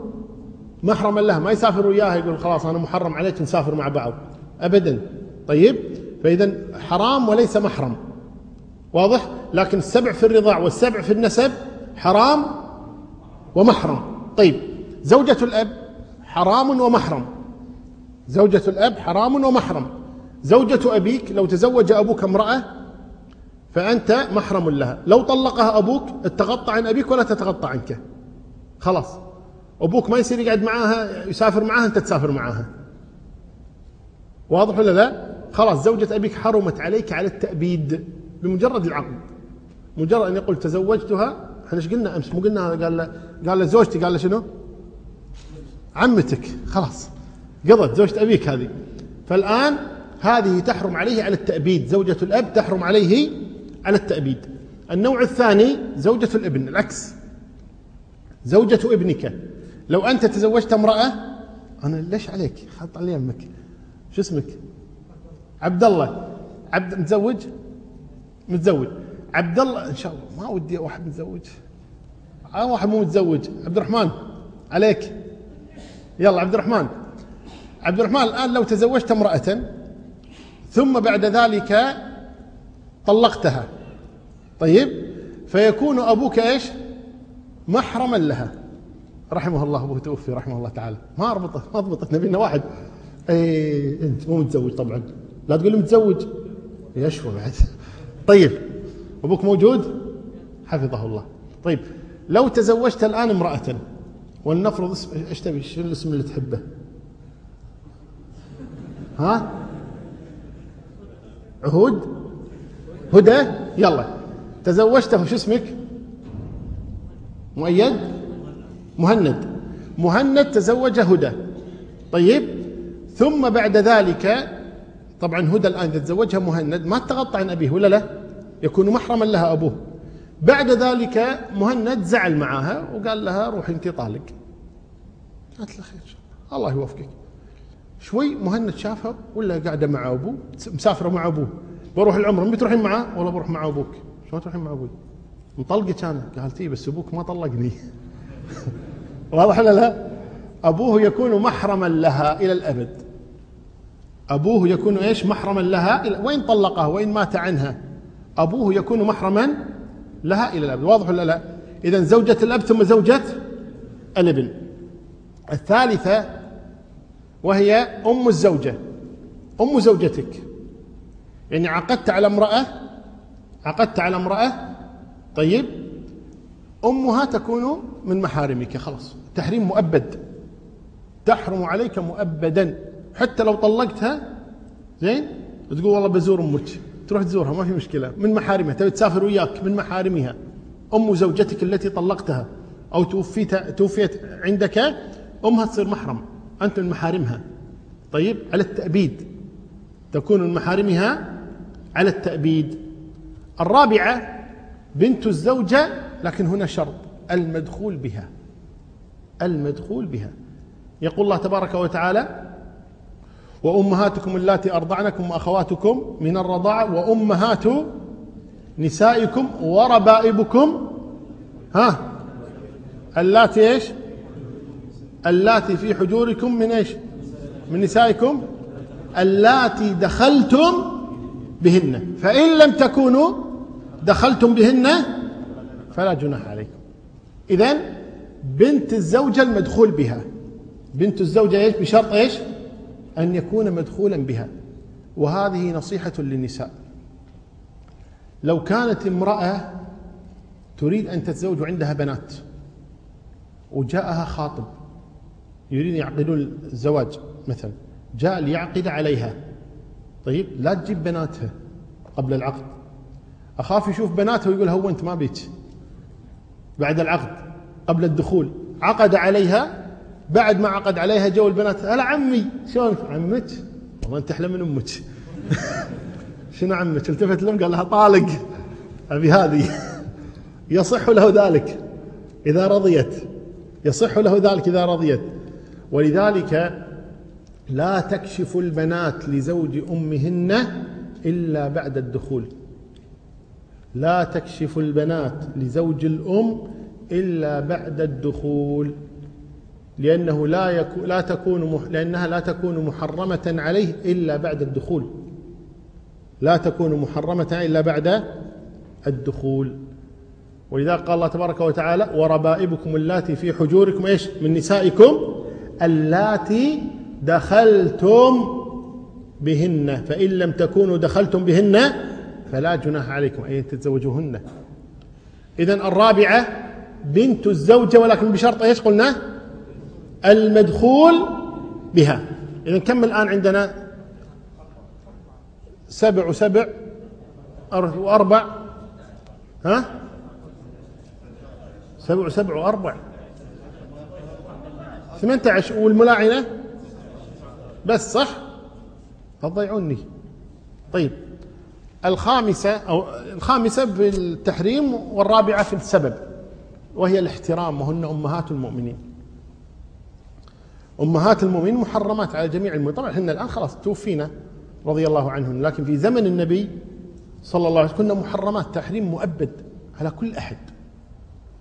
محرما لها. ما يسافر وياها يقول خلاص أنا محرم عليك نسافر مع بعض. أبدا. طيب فإذا حرام وليس محرم. واضح؟ لكن السبع في الرضاع والسبع في النسب حرام ومحرم. طيب زوجة الأب حرام ومحرم. زوجة الأب حرام ومحرم. زوجة أبيك لو تزوج أبوك امرأة فأنت محرم لها. لو طلقها أبوك تتغطى عن أبيك ولا تتغطى عنك. خلاص. أبوك ما يصير يقعد معاها يسافر معاها أنت تسافر معاها. واضح ولا لا؟ خلاص زوجة أبيك حرمت عليك على التأبيد بمجرد العقد. مجرد أن يقول تزوجتها إحنا إيش قلنا أمس؟ مو قلنا قال له قال له زوجتي قال له شنو؟ عمتك. خلاص. قضت زوجة أبيك هذه. فالآن هذه تحرم عليه على التأبيد. زوجة الأب تحرم عليه على التأبيد. النوع الثاني زوجة الابن العكس. زوجة ابنك. لو أنت تزوجت امرأة أنا ليش عليك؟ حط علي يمك. شو اسمك؟ عبد الله. عبد متزوج؟ متزوج. عبد الله إن شاء الله. ما ودي واحد متزوج. أنا واحد مو متزوج. عبد الرحمن عليك. يلا عبد الرحمن عبد الرحمن الآن لو تزوجت امرأة ثم بعد ذلك طلقتها. طيب؟ فيكون أبوك إيش؟ محرما لها. رحمه الله أبوه توفي رحمه الله تعالى. ما اربطه ما ضبطت نبينا واحد. اي إنت مو متزوج طبعا. لا تقول متزوج. يشوى بعد. طيب. أبوك موجود؟ حفظه الله. طيب لو تزوجت الآن امرأة ولنفرض اسم إيش تبي؟ شو الاسم اللي تحبه؟ ها؟ عهود؟ هدى؟ يلا. تزوجته شو اسمك؟ مؤيد؟ مهند. مهند تزوج هدى. طيب ثم بعد ذلك طبعا هدى الآن إذا تزوجها مهند ما تتغطى عن أبيه ولا لا؟ يكون محرما لها أبوه. بعد ذلك مهند زعل معها وقال لها روحي أنت طالق. قالت له خير. الله يوفقك. شوي مهند شافها ولا قاعدة مع أبوه مسافرة مع أبوه. بروح العمره متى تروحين معاه ولا بروح مع أبوك. شلون تروحين مع أبوي؟ مطلقك أنا. قالت اي بس أبوك ما طلقني. واضح ولا لا؟ أبوه يكون محرما لها إلى الأبد. أبوه يكون إيش؟ محرما لها إلى وإن طلقها وإن مات عنها؟ أبوه يكون محرما لها إلى الأبد واضح ولا لا؟ إذا زوجة الأب ثم زوجة الابن. الثالثة وهي أم الزوجة. أم زوجتك. يعني عقدت على امرأة عقدت على امرأة طيب أمها تكون من محارمك. خلاص تحريم مؤبد. تحرم عليك مؤبدا. حتى لو طلقتها زين تقول والله بزور أمك. تروح تزورها ما في مشكلة. من محارمها تبي تسافر وياك من محارمها. أم زوجتك التي طلقتها أو توفيت توفيت عندك أمها تصير محرم أنت من محارمها. طيب على التأبيد. تكون من محارمها على التأبيد. الرابعة بنت الزوجة لكن هنا شرط المدخول بها. المدخول بها. يقول الله تبارك وتعالى وأمهاتكم اللاتي أرضعنكم وأخواتكم من الرضاعة وأمهات نسائكم وربائبكم ها؟ اللاتي إيش؟ اللاتي في حجوركم من إيش؟ من نسائكم اللاتي دخلتم بهن. فإن لم تكونوا دخلتم بهن فلا جناح عليكم. إذن بنت الزوجة المدخول بها. بنت الزوجة إيش؟ بشرط إيش؟ أن يكون مدخولا بها. وهذه نصيحة للنساء. لو كانت امرأة تريد أن تتزوج عندها بنات وجاءها خاطب يريد يعقدون الزواج مثلا جاء ليعقد عليها. طيب لا تجيب بناتها قبل العقد. أخاف يشوف بناتها ويقول هونت ما بيك. بعد العقد قبل الدخول عقد عليها بعد ما عقد عليها جو البنات هلا عمي؟ شلونك عمك؟ والله أنت أحلى من أمك. شنو عمك؟ التفت لهم؟ قال لها طالق. أبي هذه. يصح له ذلك إذا رضيت. يصح له ذلك إذا رضيت. ولذلك لا تكشف البنات لزوج أمهن إلا بعد الدخول. لا تكشف البنات لزوج الأم إلا بعد الدخول. لأنه لا يكون لا تكون لأنها لا تكون محرمة عليه إلا بعد الدخول. لا تكون محرمة إلا بعد الدخول. ولذا قال الله تبارك وتعالى وربائبكم اللاتي في حجوركم إيش؟ من نسائكم اللاتي دخلتم بهن. فإن لم تكونوا دخلتم بهن فلا جناح عليكم. أن تتزوجوهن. إذا الرابعة بنت الزوجة ولكن بشرط إيش قلنا؟ المدخول بها. إذا كم الآن عندنا؟ سبع وسبع وأربع. ها؟ سبع وسبع وأربع. ثمانية عشر والملاعنة؟ بس صح؟ تضيعوني. طيب. الخامسة أو الخامسة بالتحريم والرابعة في السبب وهي الاحترام وهن أمهات المؤمنين. أمهات المؤمنين محرمات على جميع المؤمنين. طبعا إحنا الآن خلاص توفينا رضي الله عنهن لكن في زمن النبي صلى الله عليه وسلم كنا محرمات تحريم مؤبد على كل أحد.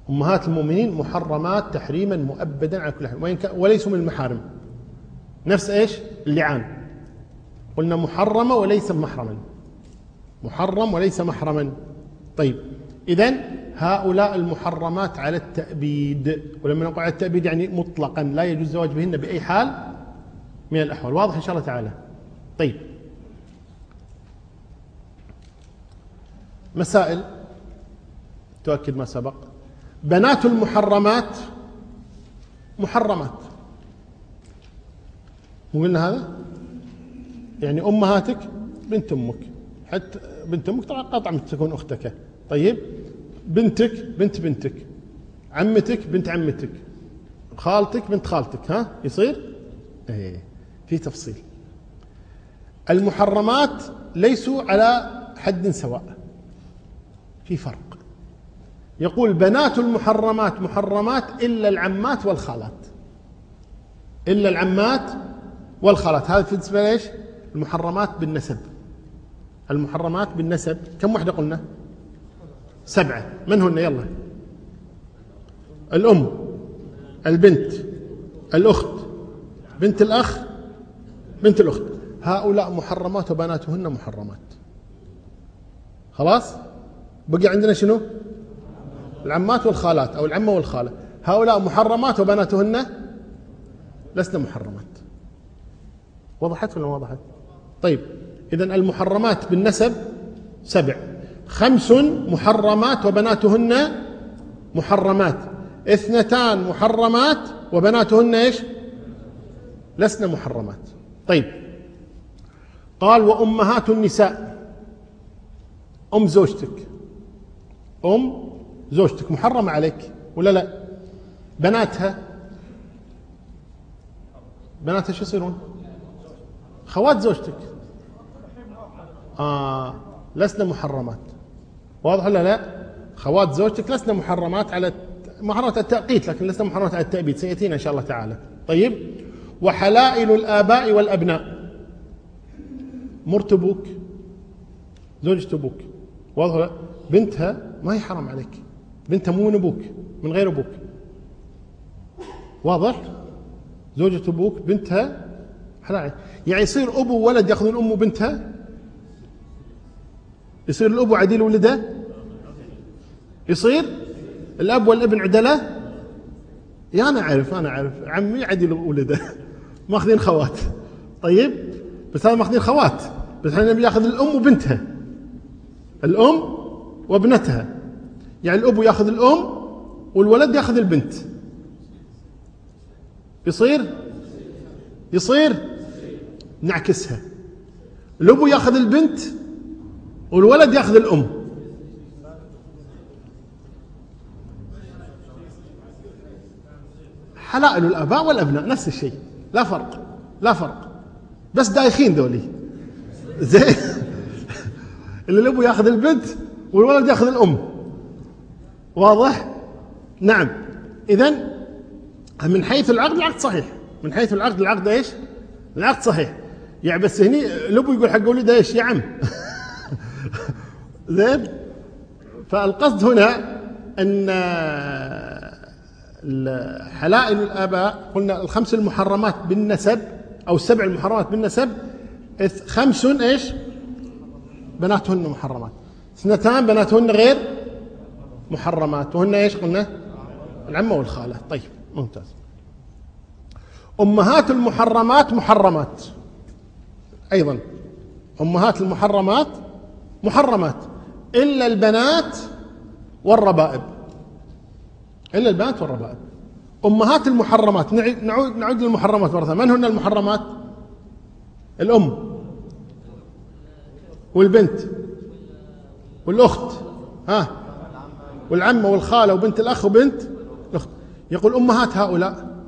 أمهات المؤمنين محرمات تحريما مؤبدا على كل أحد. وإن وليسوا من المحارم. نفس إيش؟ اللعان. قلنا محرمة وليس محرما. محرم وليس محرما. طيب إذن هؤلاء المحرمات على التأبيد. ولما نقول على التأبيد يعني مطلقا لا يجوز الزواج بهن بأي حال من الأحوال. واضح إن شاء الله تعالى. طيب. مسائل؟ تؤكد ما سبق. بنات المحرمات؟ محرمات. مو قلنا هذا؟ يعني أمهاتك بنت أمك. حتى بنت أمك طبعا قطعا تكون أختك. طيب. بنتك بنت بنتك عمتك بنت عمتك خالتك بنت خالتك ها؟ يصير؟ إيه في تفصيل. المحرمات ليسوا على حد سواء في فرق. يقول بنات المحرمات محرمات إلا العمات والخالات. إلا العمات والخالات. هذا بالنسبة ليش المحرمات بالنسب. المحرمات بالنسب. كم وحدة قلنا؟ سبعة. من هن؟ يلا. الأم البنت الأخت بنت الأخ بنت الأخت. هؤلاء محرمات وبناتهن محرمات. خلاص؟ بقي عندنا شنو؟ العمات والخالات أو العمة والخالة. هؤلاء محرمات وبناتهن؟ لسنا محرمات. وضحت ولا ما وضحت؟ طيب إذا المحرمات بالنسب سبع. خمس محرمات وبناتهن محرمات. اثنتان محرمات وبناتهن إيش؟ لسن محرمات. طيب. قال وأمهات النساء. أم زوجتك. أم زوجتك. محرمة عليك ولا لا؟ بناتها. بناتها شو يصيرون؟ خوات زوجتك. آه لسنا محرمات. واضح ولا لا؟ خوات زوجتك لسنا محرمات على محرمات التأقيت لكن لسنا محرمات على التأبيد. سيأتينا إن شاء الله تعالى. طيب؟ وحلائل الآباء والأبناء. مرت أبوك زوجة أبوك واضح ولا بنتها ما هي حرام عليك. بنتها مو من أبوك من غير أبوك. واضح؟ زوجة أبوك بنتها حلال يعني يصير أبو وولد يأخذون أم بنتها يصير الأب عديل ولده؟ يصير؟ الأب والابن عدلة؟ يا أنا أعرف أنا أعرف. عمي عديل ولده. ماخذين خوات. طيب بس هذا ماخذين خوات. بس إحنا نبي الأم وبنتها. الأم وابنتها. يعني الأب ياخذ الأم والولد ياخذ البنت. يصير؟ يصير. نعكسها. الأب ياخذ البنت والولد ياخذ الأم. حلائل الآباء والأبناء نفس الشيء. لا فرق لا فرق. بس دايخين ذولي. زين. اللي الأب ياخذ البنت والولد ياخذ الأم. واضح؟ نعم. إذا من حيث العقد العقد صحيح. من حيث العقد العقد إيش؟ العقد صحيح. يعني بس هني الأب يقول حق ولده إيش؟ يا عم. زين. فالقصد هنا أن حلائل الآباء قلنا الخمس المحرمات بالنسب أو السبع المحرمات بالنسب خمس إيش؟ بناتهن محرمات. اثنتان بناتهن غير محرمات. وهن إيش قلنا؟ العمة والخالة. طيب ممتاز. أمهات المحرمات محرمات. أيضا أمهات المحرمات محرمات. إلا البنات والربائب. إلا البنات والربائب. أمهات المحرمات نعود نعود للمحرمات مرة من هن المحرمات؟ الأم. والبنت. والأخت. ها؟ والعمة والخالة وبنت الأخ وبنت الأخت. يقول أمهات هؤلاء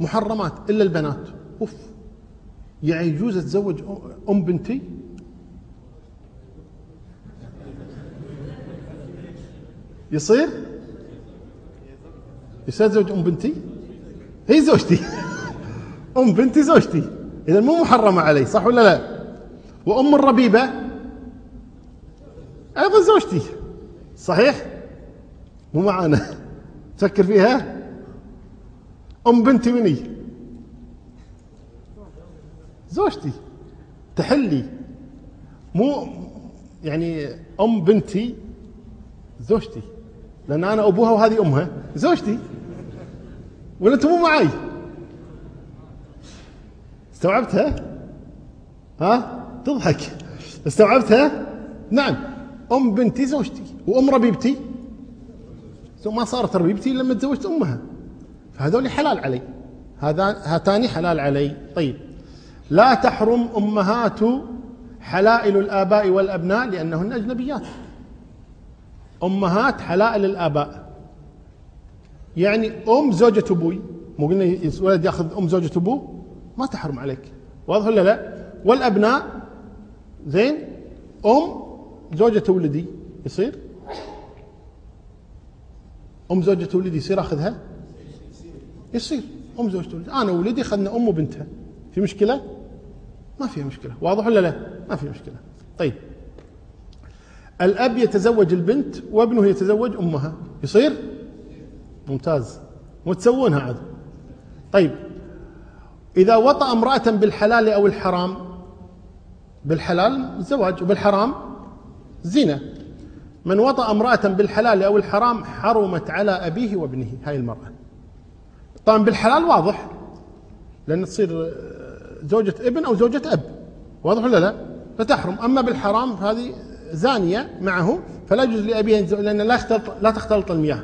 محرمات إلا البنات. أوف. يعني يجوز أتزوج أم بنتي؟ يصير؟ يصير زوج أم بنتي؟ هي زوجتي. أم بنتي زوجتي. اذا مو محرمة علي صح ولا لا؟ وأم الربيبة؟ أيضا زوجتي. صحيح؟ مو معانا. تفكر فيها؟ أم بنتي مني. زوجتي. تحلي. مو يعني أم بنتي زوجتي. لأن أنا أبوها وهذه أمها. زوجتي. أنت مو معي استوعبتها ها؟ تضحك. استوعبتها نعم. أم بنتي زوجتي. وأم ربيبتي. ما صارت ربيبتي لما تزوجت أمها. فهذول حلال علي. هذا هاتان حلال علي. طيب. لا تحرم أمهات حلائل الآباء والأبناء لأنهن أجنبيات. أمهات حلائل الآباء. يعني أم زوجة أبوي مو قلنا الولد يأخذ أم زوجة أبوه؟ ما تحرم عليك. واضح ولا لا؟ والأبناء زين أم زوجة ولدي يصير؟ أم زوجة ولدي يصير أخذها؟ يصير. أم زوجة ولدي. أنا ولدي أخذنا أم وبنتها. في مشكلة؟ ما فيها مشكلة. واضح ولا لا؟ ما في مشكلة. طيب. الأب يتزوج البنت وابنه يتزوج أمها. يصير؟ ممتاز. وتسوونها عاد. طيب إذا وطأ امرأة بالحلال أو الحرام بالحلال زواج وبالحرام زنا من وطأ امرأة بالحلال أو الحرام حرمت على أبيه وابنه. هاي المرأة. طبعا بالحلال واضح لأن تصير زوجة ابن أو زوجة أب. واضح ولا لا؟ فتحرم. أما بالحرام فهذه زانية معه فلا يجوز لأبيه لأن لا لا تختلط المياه.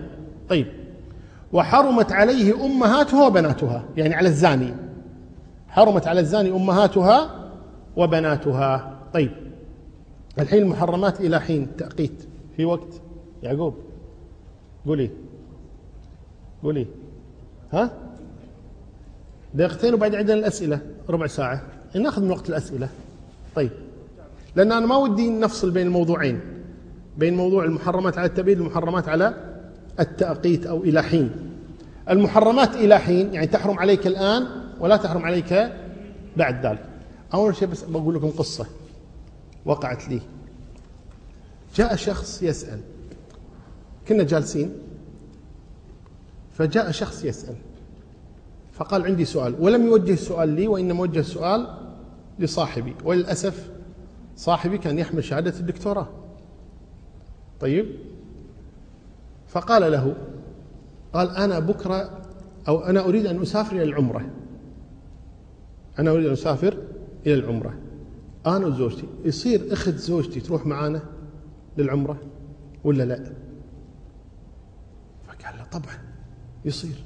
طيب. وحرمت عليه أمهاتها وبناتها يعني على الزاني. حرمت على الزاني أمهاتها وبناتها. طيب. الحين المحرمات إلى حين تأقيت. في وقت؟ يعقوب. قولي. قولي. ها؟ دقيقتين وبعد عندنا الأسئلة. ربع ساعة. ناخذ من وقت الأسئلة. طيب. لأن أنا ما ودي نفصل بين الموضوعين بين موضوع المحرمات على التبييض والمحرمات على التأقيت أو إلى حين. المحرمات إلى حين يعني تحرم عليك الآن ولا تحرم عليك بعد ذلك. أول شيء بس بقول لكم قصة وقعت لي. جاء شخص يسأل. كنا جالسين. فجاء شخص يسأل. فقال عندي سؤال. ولم يوجه السؤال لي وإنما وجه السؤال لصاحبي. وللأسف صاحبي كان يحمل شهادة الدكتوراه. طيب؟ فقال له قال أنا بكرة أو أنا أريد أن أسافر إلى العمرة. أنا أريد أن أسافر إلى العمرة. أنا وزوجتي. يصير أخت زوجتي تروح معانا للعمرة ولا لا؟ فقال له طبعا يصير.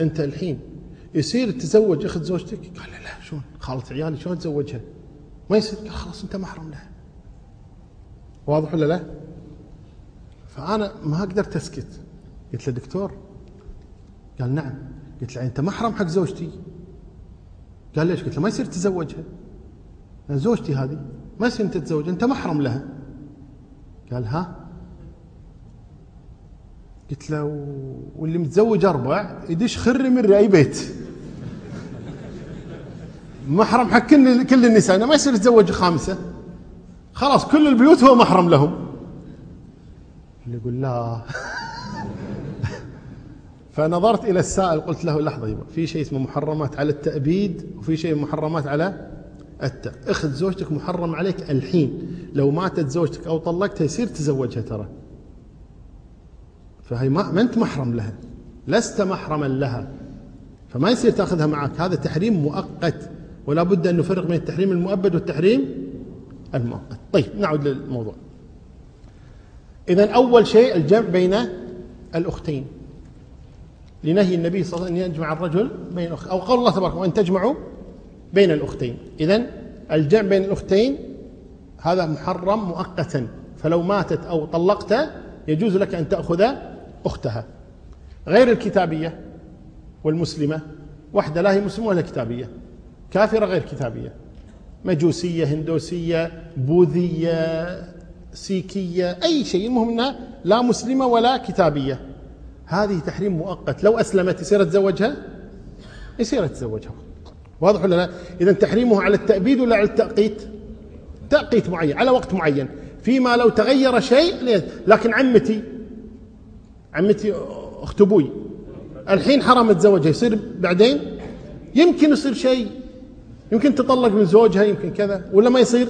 أنت الحين يصير تزوج أخت زوجتك؟ قال له لا شلون؟ خالة عيالي شلون تزوجها؟ ما يصير؟ قال خلاص أنت محرم لها واضح ولا لا؟ فأنا ما قدرت أسكت. قلت له دكتور. قال نعم. قلت له أنت محرم حق زوجتي. قال ليش؟ قلت له ما يصير تزوجها زوجتي هذه ما يصير انت تتزوج. أنت محرم لها. قال ها؟ قلت له واللي متزوج أربع يدش خر من اي بيت. محرم حق كل كل النساء ما يصير يتزوج خامسة. خلاص كل البيوت هو محرم لهم. اللي يقول لا. فنظرت إلى السائل قلت له لحظة يبا في شيء اسمه محرمات على التأبيد وفي شيء محرمات على الت... اخذ زوجتك محرم عليك الحين. لو ماتت زوجتك أو طلقتها يصير تزوجها ترى. فهي ما أنت محرم لها. لست محرما لها. فما يصير تأخذها معك. هذا تحريم مؤقت. ولا بد أن نفرق بين التحريم المؤبد والتحريم المؤقت. طيب نعود للموضوع. اذا أول شيء الجمع بين الأختين. لنهي النبي صلى الله عليه وسلم أن يجمع الرجل بين الاخت أو قول الله تبارك وان تجمعوا بين الأختين. اذا الجمع بين الأختين هذا محرم مؤقتا. فلو ماتت أو طلقت يجوز لك أن تأخذ أختها. غير الكتابية والمسلمة واحدة لا هي مسلمة ولا كتابية. كافرة غير كتابية. مجوسية هندوسية بوذية سيكية أي شيء. المهم إنها لا مسلمة ولا كتابية. هذه تحريم مؤقت. لو أسلمت يصير يتزوجها؟ يصير يتزوجها. واضح ولا لا؟ إذا تحريمه على التأبيد ولا على التأقيت؟ تأقيت معين على وقت معين. فيما لو تغير شيء لكن عمتي عمتي أخت أبوي الحين حرام تزوجها يصير بعدين؟ يمكن يصير شيء. يمكن تطلق من زوجها يمكن كذا ولا ما يصير؟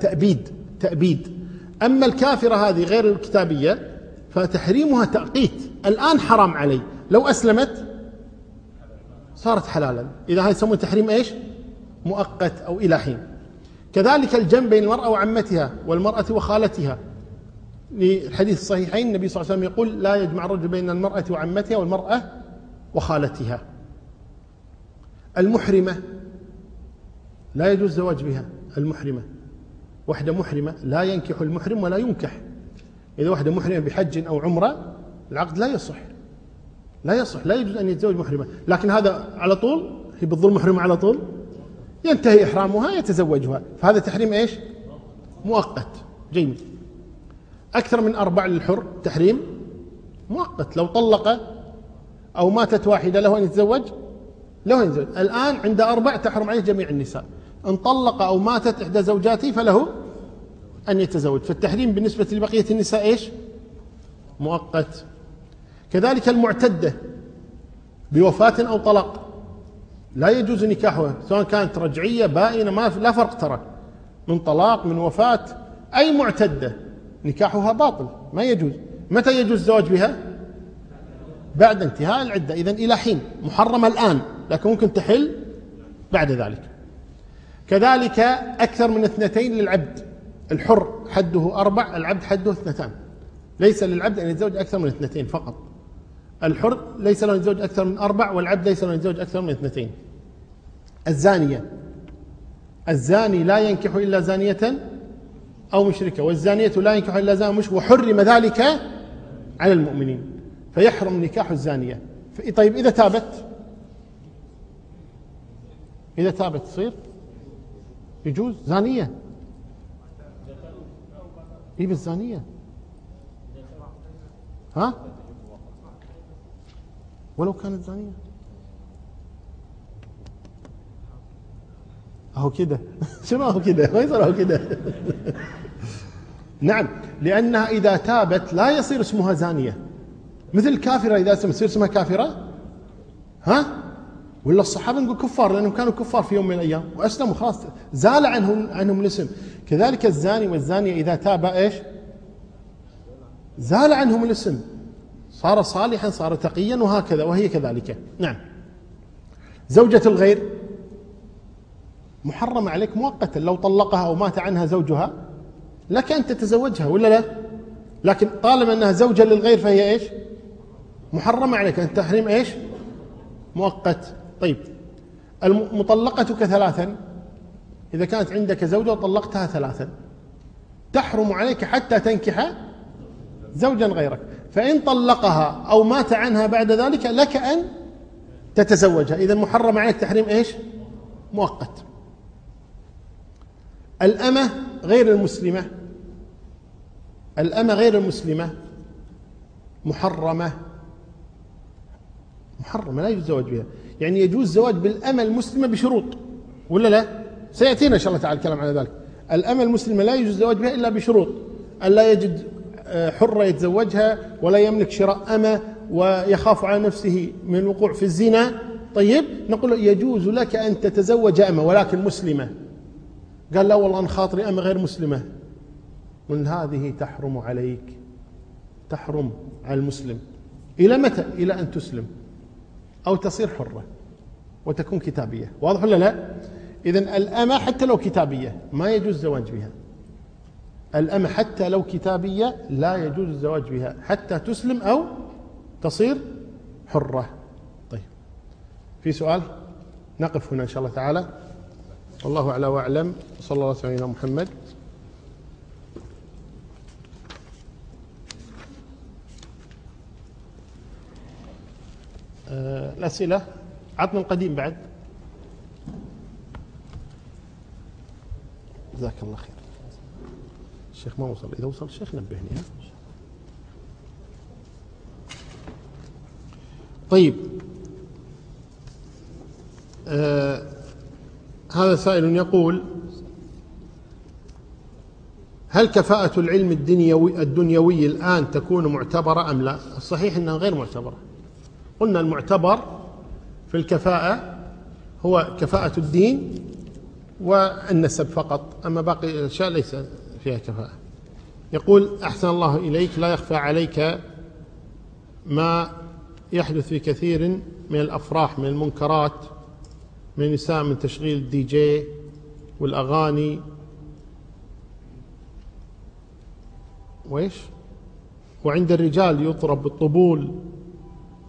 تأبيد تأبيد. أما الكافرة هذه غير الكتابية فتحريمها تأقيت. الآن حرام علي. لو أسلمت صارت حلالا. إذا هذا يسمون تحريم إيش؟ مؤقت أو إلى حين كذلك الجمع بين المرأة وعمتها والمرأة وخالتها. للحديث الصحيحين النبي صلى الله عليه وسلم يقول لا يجمع الرجل بين المرأة وعمتها والمرأة وخالتها. المحرمة لا يجوز الزواج بها المحرمة. وحدة محرمة لا ينكح المحرم ولا ينكح. إذا وحدة محرمة بحج أو عمرة العقد لا يصح. لا يصح لا يجوز أن يتزوج محرمة. لكن هذا على طول؟ هي بالظلم محرمة على طول؟ ينتهي إحرامها يتزوجها. فهذا تحريم إيش؟ مؤقت. جيد. أكثر من أربع للحر تحريم مؤقت. لو طلق أو ماتت واحدة له أن يتزوج؟ له أن يتزوج. الآن عند أربع تحرم عليه جميع النساء. إن طلق أو ماتت إحدى زوجاته فله أن يتزوج. فالتحريم بالنسبة لبقية النساء إيش؟ مؤقت. كذلك المعتدة بوفاة أو طلاق. لا يجوز نكاحها سواء كانت رجعية بائنة ما لا فرق ترى. من طلاق من وفاة أي معتدة نكاحها باطل. ما يجوز. متى يجوز الزواج بها؟ بعد انتهاء العدة. إذا إلى حين. محرمة الآن لكن ممكن تحل بعد ذلك. كذلك أكثر من اثنتين للعبد. الحر حده أربع العبد حده اثنتان. ليس للعبد أن يتزوج أكثر من اثنتين فقط. الحر ليس له يتزوج أكثر من أربع والعبد ليس له يتزوج أكثر من اثنتين. الزانية. الزاني لا ينكح إلا زانية أو مشركة والزانية لا ينكح إلا زاني مشرك وحرم ذلك على المؤمنين. فيحرم نكاح الزانية. طيب إذا تابت؟ إذا تابت تصير؟ يجوز زانية. إيه بالزانية؟ ها؟ ولو كانت زانية. أهو كده. شنو أهو كده؟ ما يصير أهو كده. نعم لأنها إذا تابت لا يصير اسمها زانية. مثل الكافره إذا يصير اسمها كافرة؟ ها؟ ولا الصحابة نقول كفار لأنهم كانوا كفار في يوم من الأيام وأسلموا خلاص زال عنهم عنهم الاسم. كذلك الزاني والزانيه إذا تاب إيش؟ زال عنهم الاسم. صار صالحا صار تقيا وهكذا وهي كذلك. نعم. زوجة الغير. محرم عليك مؤقتا لو طلقها أو مات عنها زوجها لك أن تتزوجها ولا لا؟ لكن طالما أنها زوجة للغير فهي إيش؟ محرمة عليك. أن تحريم إيش؟ مؤقت. طيب. المطلقة ثلاثا. إذا كانت عندك زوجة وطلقتها ثلاثا. تحرم عليك حتى تنكح زوجا غيرك. فإن طلقها أو مات عنها بعد ذلك لك أن تتزوجها. إذا محرم عليك تحريم إيش؟ مؤقت. الأمة غير المسلمة. الأمة غير المسلمة محرمة. محرمة لا الزواج بها. يعني يجوز الزواج بالأمة المسلمة بشروط ولا لا؟ سيأتينا إن شاء الله تعالى الكلام على ذلك. الأمة المسلمة لا يجوز الزواج بها إلا بشروط أن لا يجد آه، حرة يتزوجها ولا يملك شراء أمة ويخاف على نفسه من الوقوع في الزنا. طيب نقول يجوز لك أن تتزوج أمة ولكن مسلمة. قال لا والله أنا خاطري أمة غير مسلمة. من هذه تحرم عليك تحرم على المسلم. إلى متى؟ إلى أن تسلم. أو تصير حرة وتكون كتابية. واضح ولا لا؟ إذا الأمة حتى لو كتابية ما يجوز الزواج بها. الأمة حتى لو كتابية لا يجوز الزواج بها. حتى تسلم أو تصير حرة. طيب. في سؤال نقف هنا إن شاء الله تعالى. والله أعلى وأعلم. صلى الله عليه وسلم محمد. الأسئلة عطنا القديم بعد. جزاك الله خير. الشيخ ما وصل. إذا وصل الشيخ نبهني طيب. آه هذا سائل يقول هل كفاءة العلم الدنيوي, الدنيوي الآن تكون معتبرة أم لا؟ الصحيح أنها غير معتبرة. قلنا المعتبر في الكفاءة هو كفاءة الدين والنسب فقط أما باقي الأشياء ليس فيها كفاءة. يقول أحسن الله إليك لا يخفى عليك ما يحدث في كثير من الأفراح من المنكرات من النساء من تشغيل الدي جي والأغاني. وإيش؟ وعند الرجال يطرب بالطبول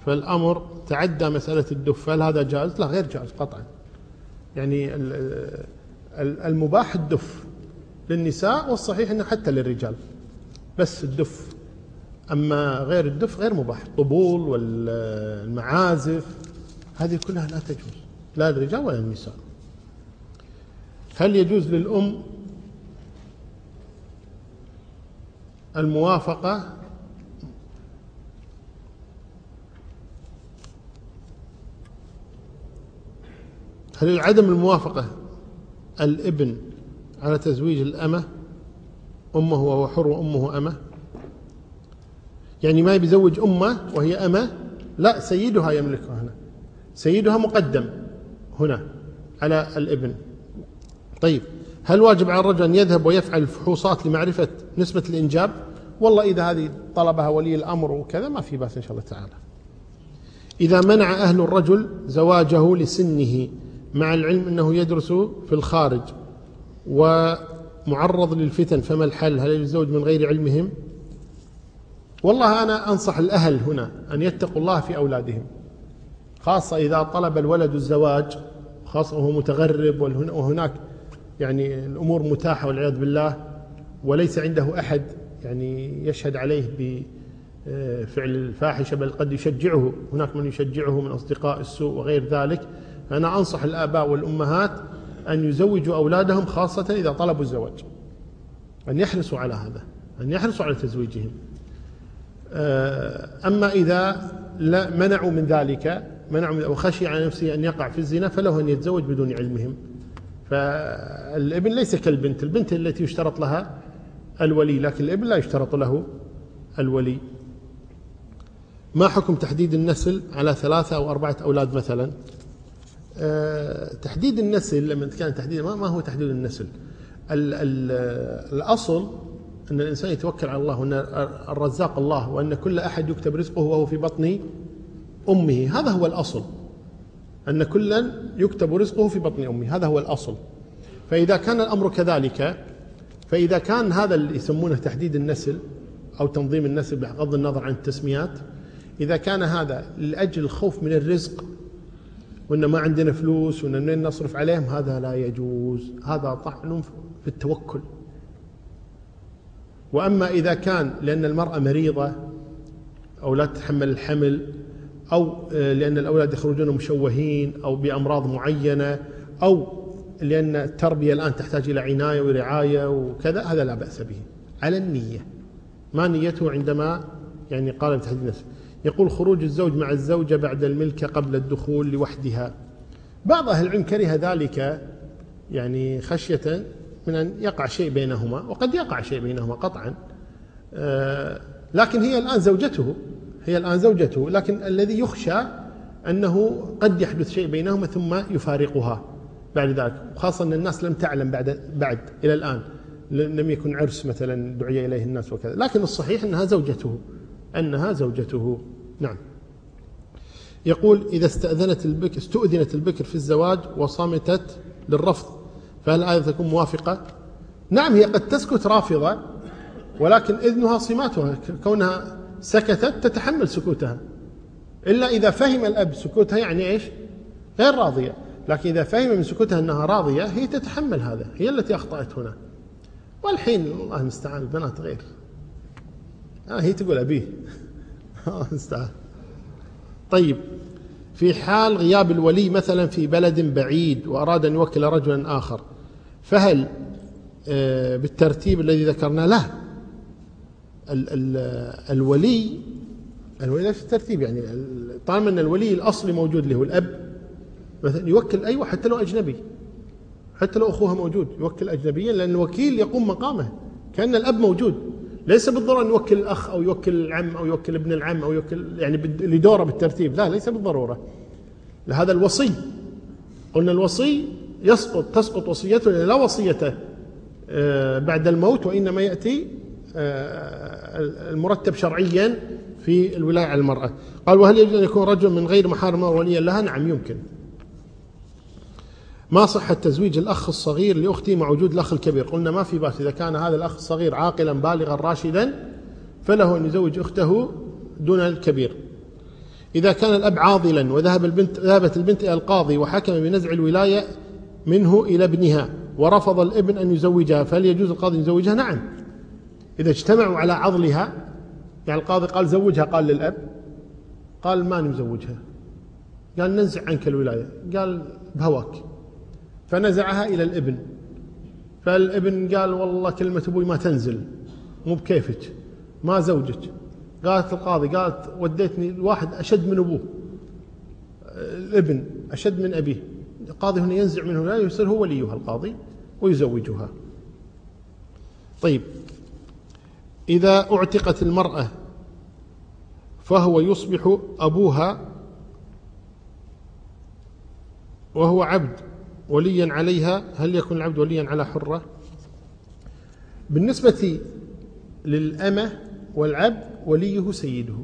فالأمر تعدى مسألة الدف هل هذا جائز؟ لا غير جائز قطعا. يعني المباح الدف للنساء والصحيح أنه حتى للرجال بس الدف. أما غير الدف غير مباح الطبول والمعازف هذه كلها لا تجوز لا للرجال ولا للنساء. هل يجوز للأم الموافقة هل عدم الموافقة الابن على تزويج الأمة أمه وهو حر وأمه أمة؟ يعني ما يزوج أمه وهي أمة؟ لا سيدها يملكها هنا. سيدها مقدم هنا على الابن. طيب هل واجب على الرجل أن يذهب ويفعل الفحوصات لمعرفة نسبة الإنجاب؟ والله إذا هذه طلبها ولي الأمر وكذا ما في بأس إن شاء الله تعالى. إذا منع أهل الرجل زواجه لسنه مع العلم أنه يدرس في الخارج ومعرض للفتن فما الحل؟ هل الزوج من غير علمهم؟ والله أنا أنصح الأهل هنا أن يتقوا الله في أولادهم خاصة إذا طلب الولد الزواج خاصة وهو متغرب وهناك يعني الأمور متاحة والعياذ بالله وليس عنده أحد يعني يشهد عليه بفعل الفاحشة بل قد يشجعه هناك من يشجعه من أصدقاء السوء وغير ذلك. فأنا أنصح الآباء والأمهات أن يزوجوا أولادهم خاصة إذا طلبوا الزواج. أن يحرصوا على هذا أن يحرصوا على تزويجهم. آه، أما إذا منعوا من ذلك منعوا وخشي على نفسه أن يقع في الزنا فله أن يتزوج بدون علمهم. فالإبن ليس كالبنت البنت التي يشترط لها الولي لكن الإبن لا يشترط له الولي. ما حكم تحديد النسل على ثلاثة أو أربعة أولاد مثلا؟ تحديد النسل لما كان تحديد ما هو تحديد النسل. ال ال الأصل أن الإنسان يتوكل على الله وأن الرزاق الله وأن كل أحد يكتب رزقه وهو في بطن أمه. هذا هو الأصل. أن كلا يكتب رزقه في بطن أمه. هذا هو الأصل. فإذا كان الأمر كذلك فإذا كان هذا اللي يسمونه تحديد النسل أو تنظيم النسل بغض النظر عن التسميات إذا كان هذا لأجل الخوف من الرزق وأن ما عندنا فلوس وأن منين نصرف عليهم هذا لا يجوز. هذا طعن في التوكل. وأما إذا كان لأن المرأة مريضة أو لا تتحمل الحمل أو آه، لأن الأولاد يخرجون مشوهين أو بأمراض معينة أو لأن التربية الآن تحتاج إلى عناية ورعاية وكذا هذا لا بأس به. على النية. ما نيته عندما يعني قال بتحديد النفس يقول خروج الزوج مع الزوجة بعد الملكة قبل الدخول لوحدها. بعض أهل العلم كره ذلك يعني خشية من أن يقع شيء بينهما وقد يقع شيء بينهما قطعا. آه، لكن هي الآن زوجته هي الآن زوجته لكن الذي يخشى أنه قد يحدث شيء بينهما ثم يفارقها بعد ذلك. خاصة أن الناس لم تعلم بعد بعد إلى الآن لم يكن عرس مثلا دعي إليه الناس وكذا. لكن الصحيح أنها زوجته. أنها زوجته. نعم. يقول إذا استأذنت البكر استؤذنت البكر في الزواج وصمتت للرفض فهل الآية تكون موافقة؟ نعم هي قد تسكت رافضة ولكن إذنها صماتها كونها سكتت تتحمل سكوتها. إلا إذا فهم الأب سكوتها يعني إيش؟ غير راضية. لكن إذا فهم من سكوتها أنها راضية هي تتحمل هذا هي التي أخطأت هنا. والحين الله المستعان البنات غير. آه هي تقول أبيه. المستعان طيب في حال غياب الولي مثلا في بلد بعيد وأراد أن يوكل رجلا آخر فهل آه، بالترتيب الذي ذكرناه لا ال ال الولي الولي ليس الترتيب يعني طالما أن الولي الأصلي موجود هو الأب مثلا يوكل أيوة حتى لو أجنبي حتى لو أخوها موجود يوكل أجنبيا لأن الوكيل يقوم مقامه كأن الأب موجود. ليس بالضرورة أن يوكل الأخ أو يوكل العم أو يوكل ابن العم أو يوكل يعني لدوره بالترتيب. لا ليس بالضرورة. لهذا الوصي قلنا الوصي يسقط تسقط وصيته لا وصية آه، بعد الموت وإنما يأتي آه، المرتب شرعيا في الولاية على المرأة. قال وهل يجوز أن يكون رجل من غير محارم وليا لها؟ نعم يمكن. ما صحة تزويج الأخ الصغير لأختي مع وجود الأخ الكبير؟ قلنا ما في بأس. إذا كان هذا الأخ الصغير عاقلا بالغا راشدا فله أن يزوج أخته دون الكبير. إذا كان الأب عاضلا وذهب البنت ذهبت البنت إلى القاضي وحكم بنزع الولاية منه إلى ابنها ورفض الابن أن يزوجها فهل يجوز القاضي أن يزوجها؟ نعم. إذا اجتمعوا على عضلها يعني القاضي قال زوجها قال للأب قال ما نزوجها؟ قال ننزع عنك الولاية. قال بهواك. فنزعها إلى الإبن. فالإبن قال والله كلمة أبوي ما تنزل مو بكيفك ما زوجك. قالت القاضي قالت وديتني الواحد أشد من أبوه. الإبن أشد من أبيه. القاضي هنا ينزع منه لا يصير هو وليها القاضي ويزوجها. طيب. إذا أعتقت المرأة فهو يصبح أبوها وهو عبد وليا عليها هل يكون العبد وليا على حرة؟ بالنسبة للأمة والعبد وليه سيده.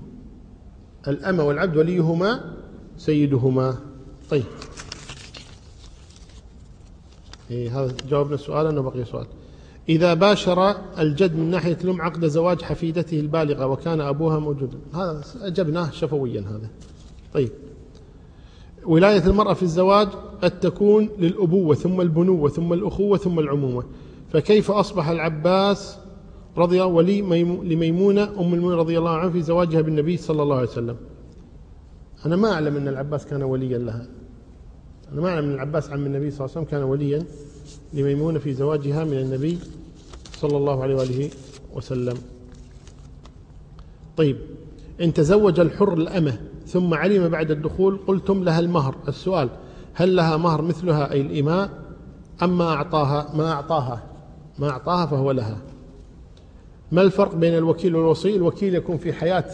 الأمة والعبد وليهما سيدهما. طيب. إيه هذا جاوبنا السؤال أنه بقي سؤال. إذا باشر الجد من ناحية الأم عقد زواج حفيدته البالغة وكان أبوها موجودا. هذا أجبناه شفويا هذا. طيب. ولاية المرأة في الزواج قد تكون للأبوة ثم البنوة ثم الأخوة ثم العمومة. فكيف أصبح العباس رضي ولي لميمونة أم المؤمنين رضي الله عنها في زواجها بالنبي صلى الله عليه وسلم؟ أنا ما أعلم أن العباس كان وليا لها. أنا ما أعلم أن العباس عم النبي صلى الله عليه وسلم كان وليا لميمونة في زواجها من النبي صلى الله عليه وآله وسلم. طيب إن تزوج الحر الأمة ثم علم بعد الدخول قلتم لها المهر. السؤال هل لها مهر مثلها أي الإماء أم ما أعطاها ما أعطاها؟ ما أعطاها فهو لها. ما الفرق بين الوكيل والوصي؟ الوكيل يكون في حياة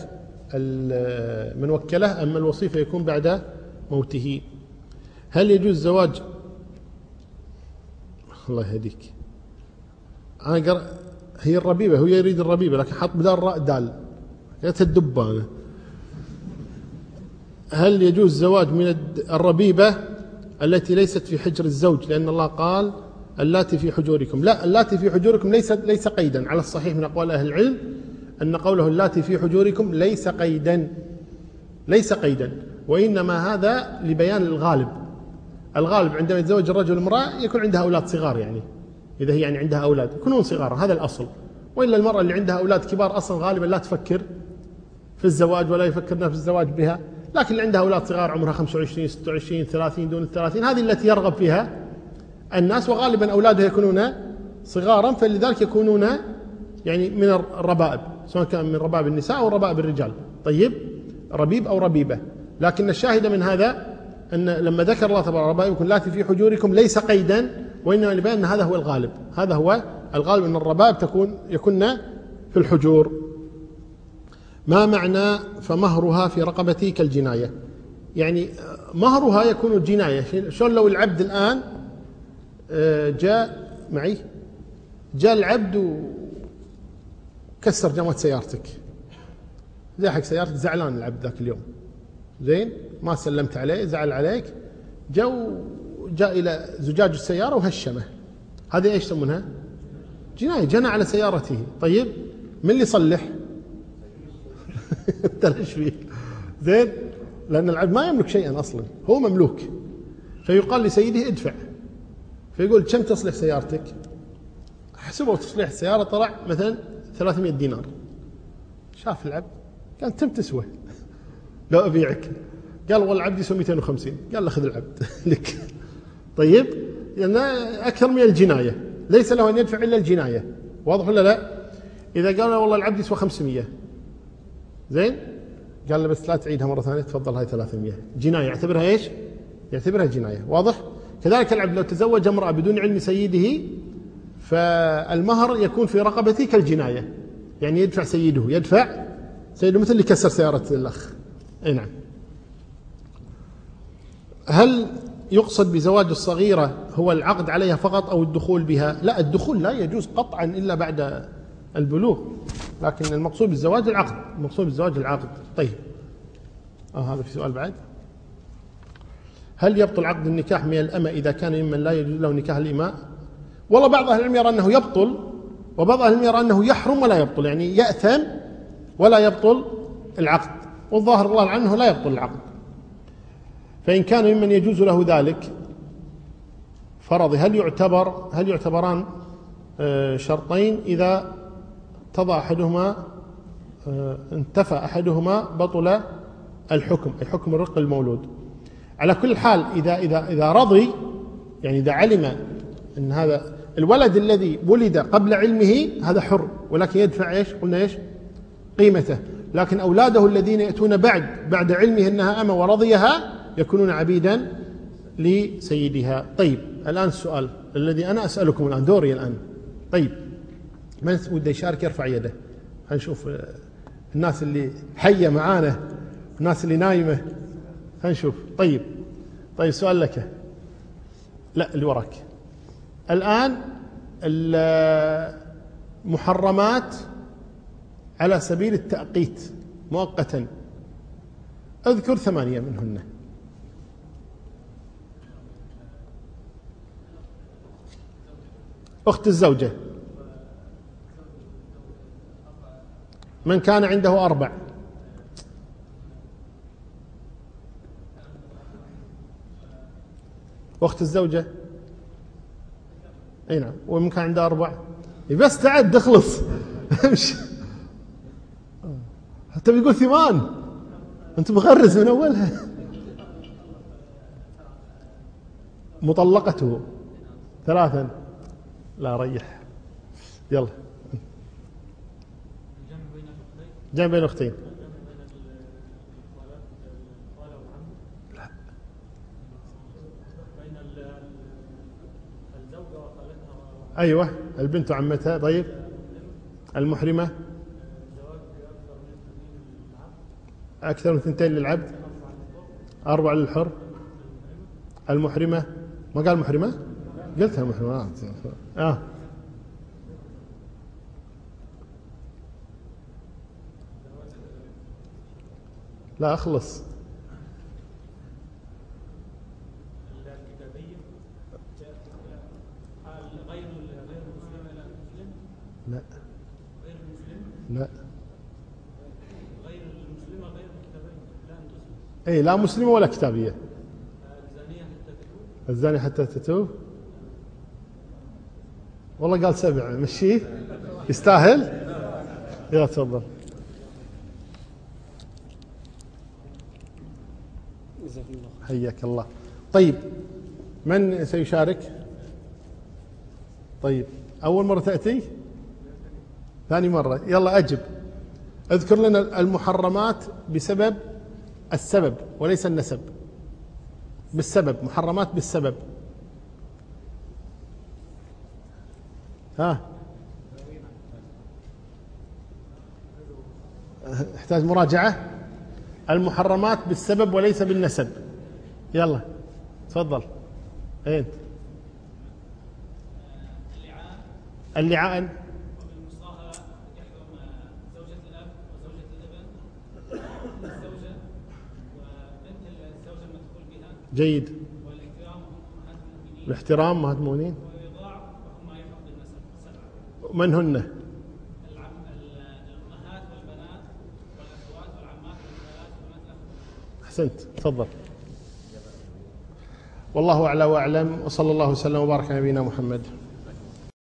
من وكله أما الوصي فيكون بعد موته. هل يجوز زواج؟ الله يهديك. أنا قرأ هي الربيبة هو يريد الربيبة لكن حط بدال راء دال. قالت الدبانة هل يجوز زواج من الربيبة التي ليست في حجر الزوج؟ لأن الله قال اللاتي في حجوركم. لا اللاتي في حجوركم ليس ليس قيدا. على الصحيح من أقوال أهل العلم أن قوله اللاتي في حجوركم ليس قيدا. ليس قيدا. وإنما هذا لبيان الغالب. الغالب عندما يتزوج الرجل امرأة يكون عندها أولاد صغار يعني. إذا هي يعني عندها أولاد يكونون صغار هذا الأصل. وإلا المرأة اللي عندها أولاد كبار أصلا غالبا لا تفكر في الزواج ولا يفكرنا في الزواج بها. لكن اللي عندها أولاد صغار عمرها 25 26 30 دون ال 30 هذه التي يرغب فيها الناس وغالبا أولادها يكونون صغارا فلذلك يكونون يعني من الربائب سواء كان من ربائب النساء أو ربائب الرجال. طيب ربيب أو ربيبة. لكن الشاهد من هذا أن لما ذكر الله تبارك ربائبكم التي في حجوركم ليس قيدا وإنما لبيان أن هذا هو الغالب. هذا هو الغالب أن الربائب تكون يكن في الحجور. ما معنى فمهرها في رقبتي كالجناية؟ يعني مهرها يكون جناية شلون لو العبد الآن آه، جاء معي جاء العبد وكسر جمعة سيارتك. زي حق سيارتك زعلان العبد ذاك اليوم. زين؟ ما سلمت عليه زعل عليك. جو جاء إلى زجاج السيارة وهشمه. هذه إيش يسمونها؟ جناية. جنى على سيارته. طيب من اللي يصلح؟ فيه؟ زين؟ لأن العبد ما يملك شيئا أصلا هو مملوك. فيقال لسيده ادفع. فيقول كم تصلح سيارتك؟ حسبوا تصليح السيارة طلع مثلا 300 دينار. شاف العبد قال كم تسوى. لو أبيعك. قال والله العبد يسوى 250 قال له خذ العبد. لك. طيب؟ لأن أكثر من الجناية. ليس له أن يدفع إلا الجناية. واضح ولا لا؟ إذا قال والله العبد يسوى 500 زين؟ قال له بس لا تعيدها مرة ثانية تفضل هاي 300 جناية يعتبرها إيش؟ يعتبرها جناية واضح؟ كذلك العبد لو تزوج امرأة بدون علم سيده فالمهر يكون في رقبته كالجناية. يعني يدفع سيده يدفع سيده مثل اللي كسر سيارة الأخ. أي نعم. هل يقصد بزواج الصغيرة هو العقد عليها فقط أو الدخول بها؟ لا الدخول لا يجوز قطعا إلا بعد البلوغ لكن المقصود بالزواج العقد المقصود بالزواج العقد. طيب. آه هذا في سؤال بعد. هل يبطل عقد النكاح من الأمة إذا كان ممن لا يجوز له نكاح الإماء؟ والله بعض أهل العلم يرى أنه يبطل وبعض أهل العلم يرى أنه يحرم ولا يبطل يعني يأثم ولا يبطل العقد والظاهر الله عنه لا يبطل العقد. فإن كان ممن يجوز له ذلك فرض هل يعتبر هل يعتبران آه، شرطين إذا تضع أحدهما آه، انتفى أحدهما بطل الحكم أي حكم الرق المولود على كل حال إذا إذا إذا رضي يعني إذا علم أن هذا الولد الذي ولد قبل علمه هذا حر ولكن يدفع إيش؟ قلنا إيش؟ قيمته لكن أولاده الذين يأتون بعد بعد علمه أنها أمة ورضيها يكونون عبيدا لسيدها طيب الآن السؤال الذي أنا أسألكم الآن دوري الآن طيب من وده يشارك يرفع يده. هنشوف الناس اللي حية معانا الناس اللي نايمة. خلينا نشوف. طيب طيب سؤال لك. لا اللي وراك. الآن المحرمات على سبيل التأقيت مؤقتا. اذكر ثمانية منهن. أخت الزوجة. من كان عنده أربع. أخت الزوجة. أي نعم ومن كان عنده أربع. بس تعد اخلص. حتى بيقول ثمان. أنت مغرز من أولها. مطلقته. ثلاثا. لا ريح. يلا. جمع بين اختين لا أيوه البنت وعمتها طيب. المحرمة. أكثر من ثنتين للعبد. أربع للحر. المحرمة. ما قال محرمة؟ قلتها محرمة. آه. لا أخلص. لا. لا. غير المسلمة غير لا اي لا مسلمة ولا كتابية. الزانية حتى تتوب والله قال سبع. مشيه؟ يستاهل؟ يلا تفضل. حياك الله. طيب من سيشارك؟ طيب أول مرة تأتي؟ ثاني مرة. يلا أجب. اذكر لنا المحرمات بسبب السبب وليس النسب. بالسبب محرمات بالسبب. ها؟ أحتاج مراجعة. المحرمات بالسبب وليس بالنسب. يلا تفضل. اين اللعان. جيد. الاحترام مهات المؤمنين. من هن؟ أحسنت. تفضل. والله أعلى وأعلم وصلى الله وسلم وبارك على نبينا محمد.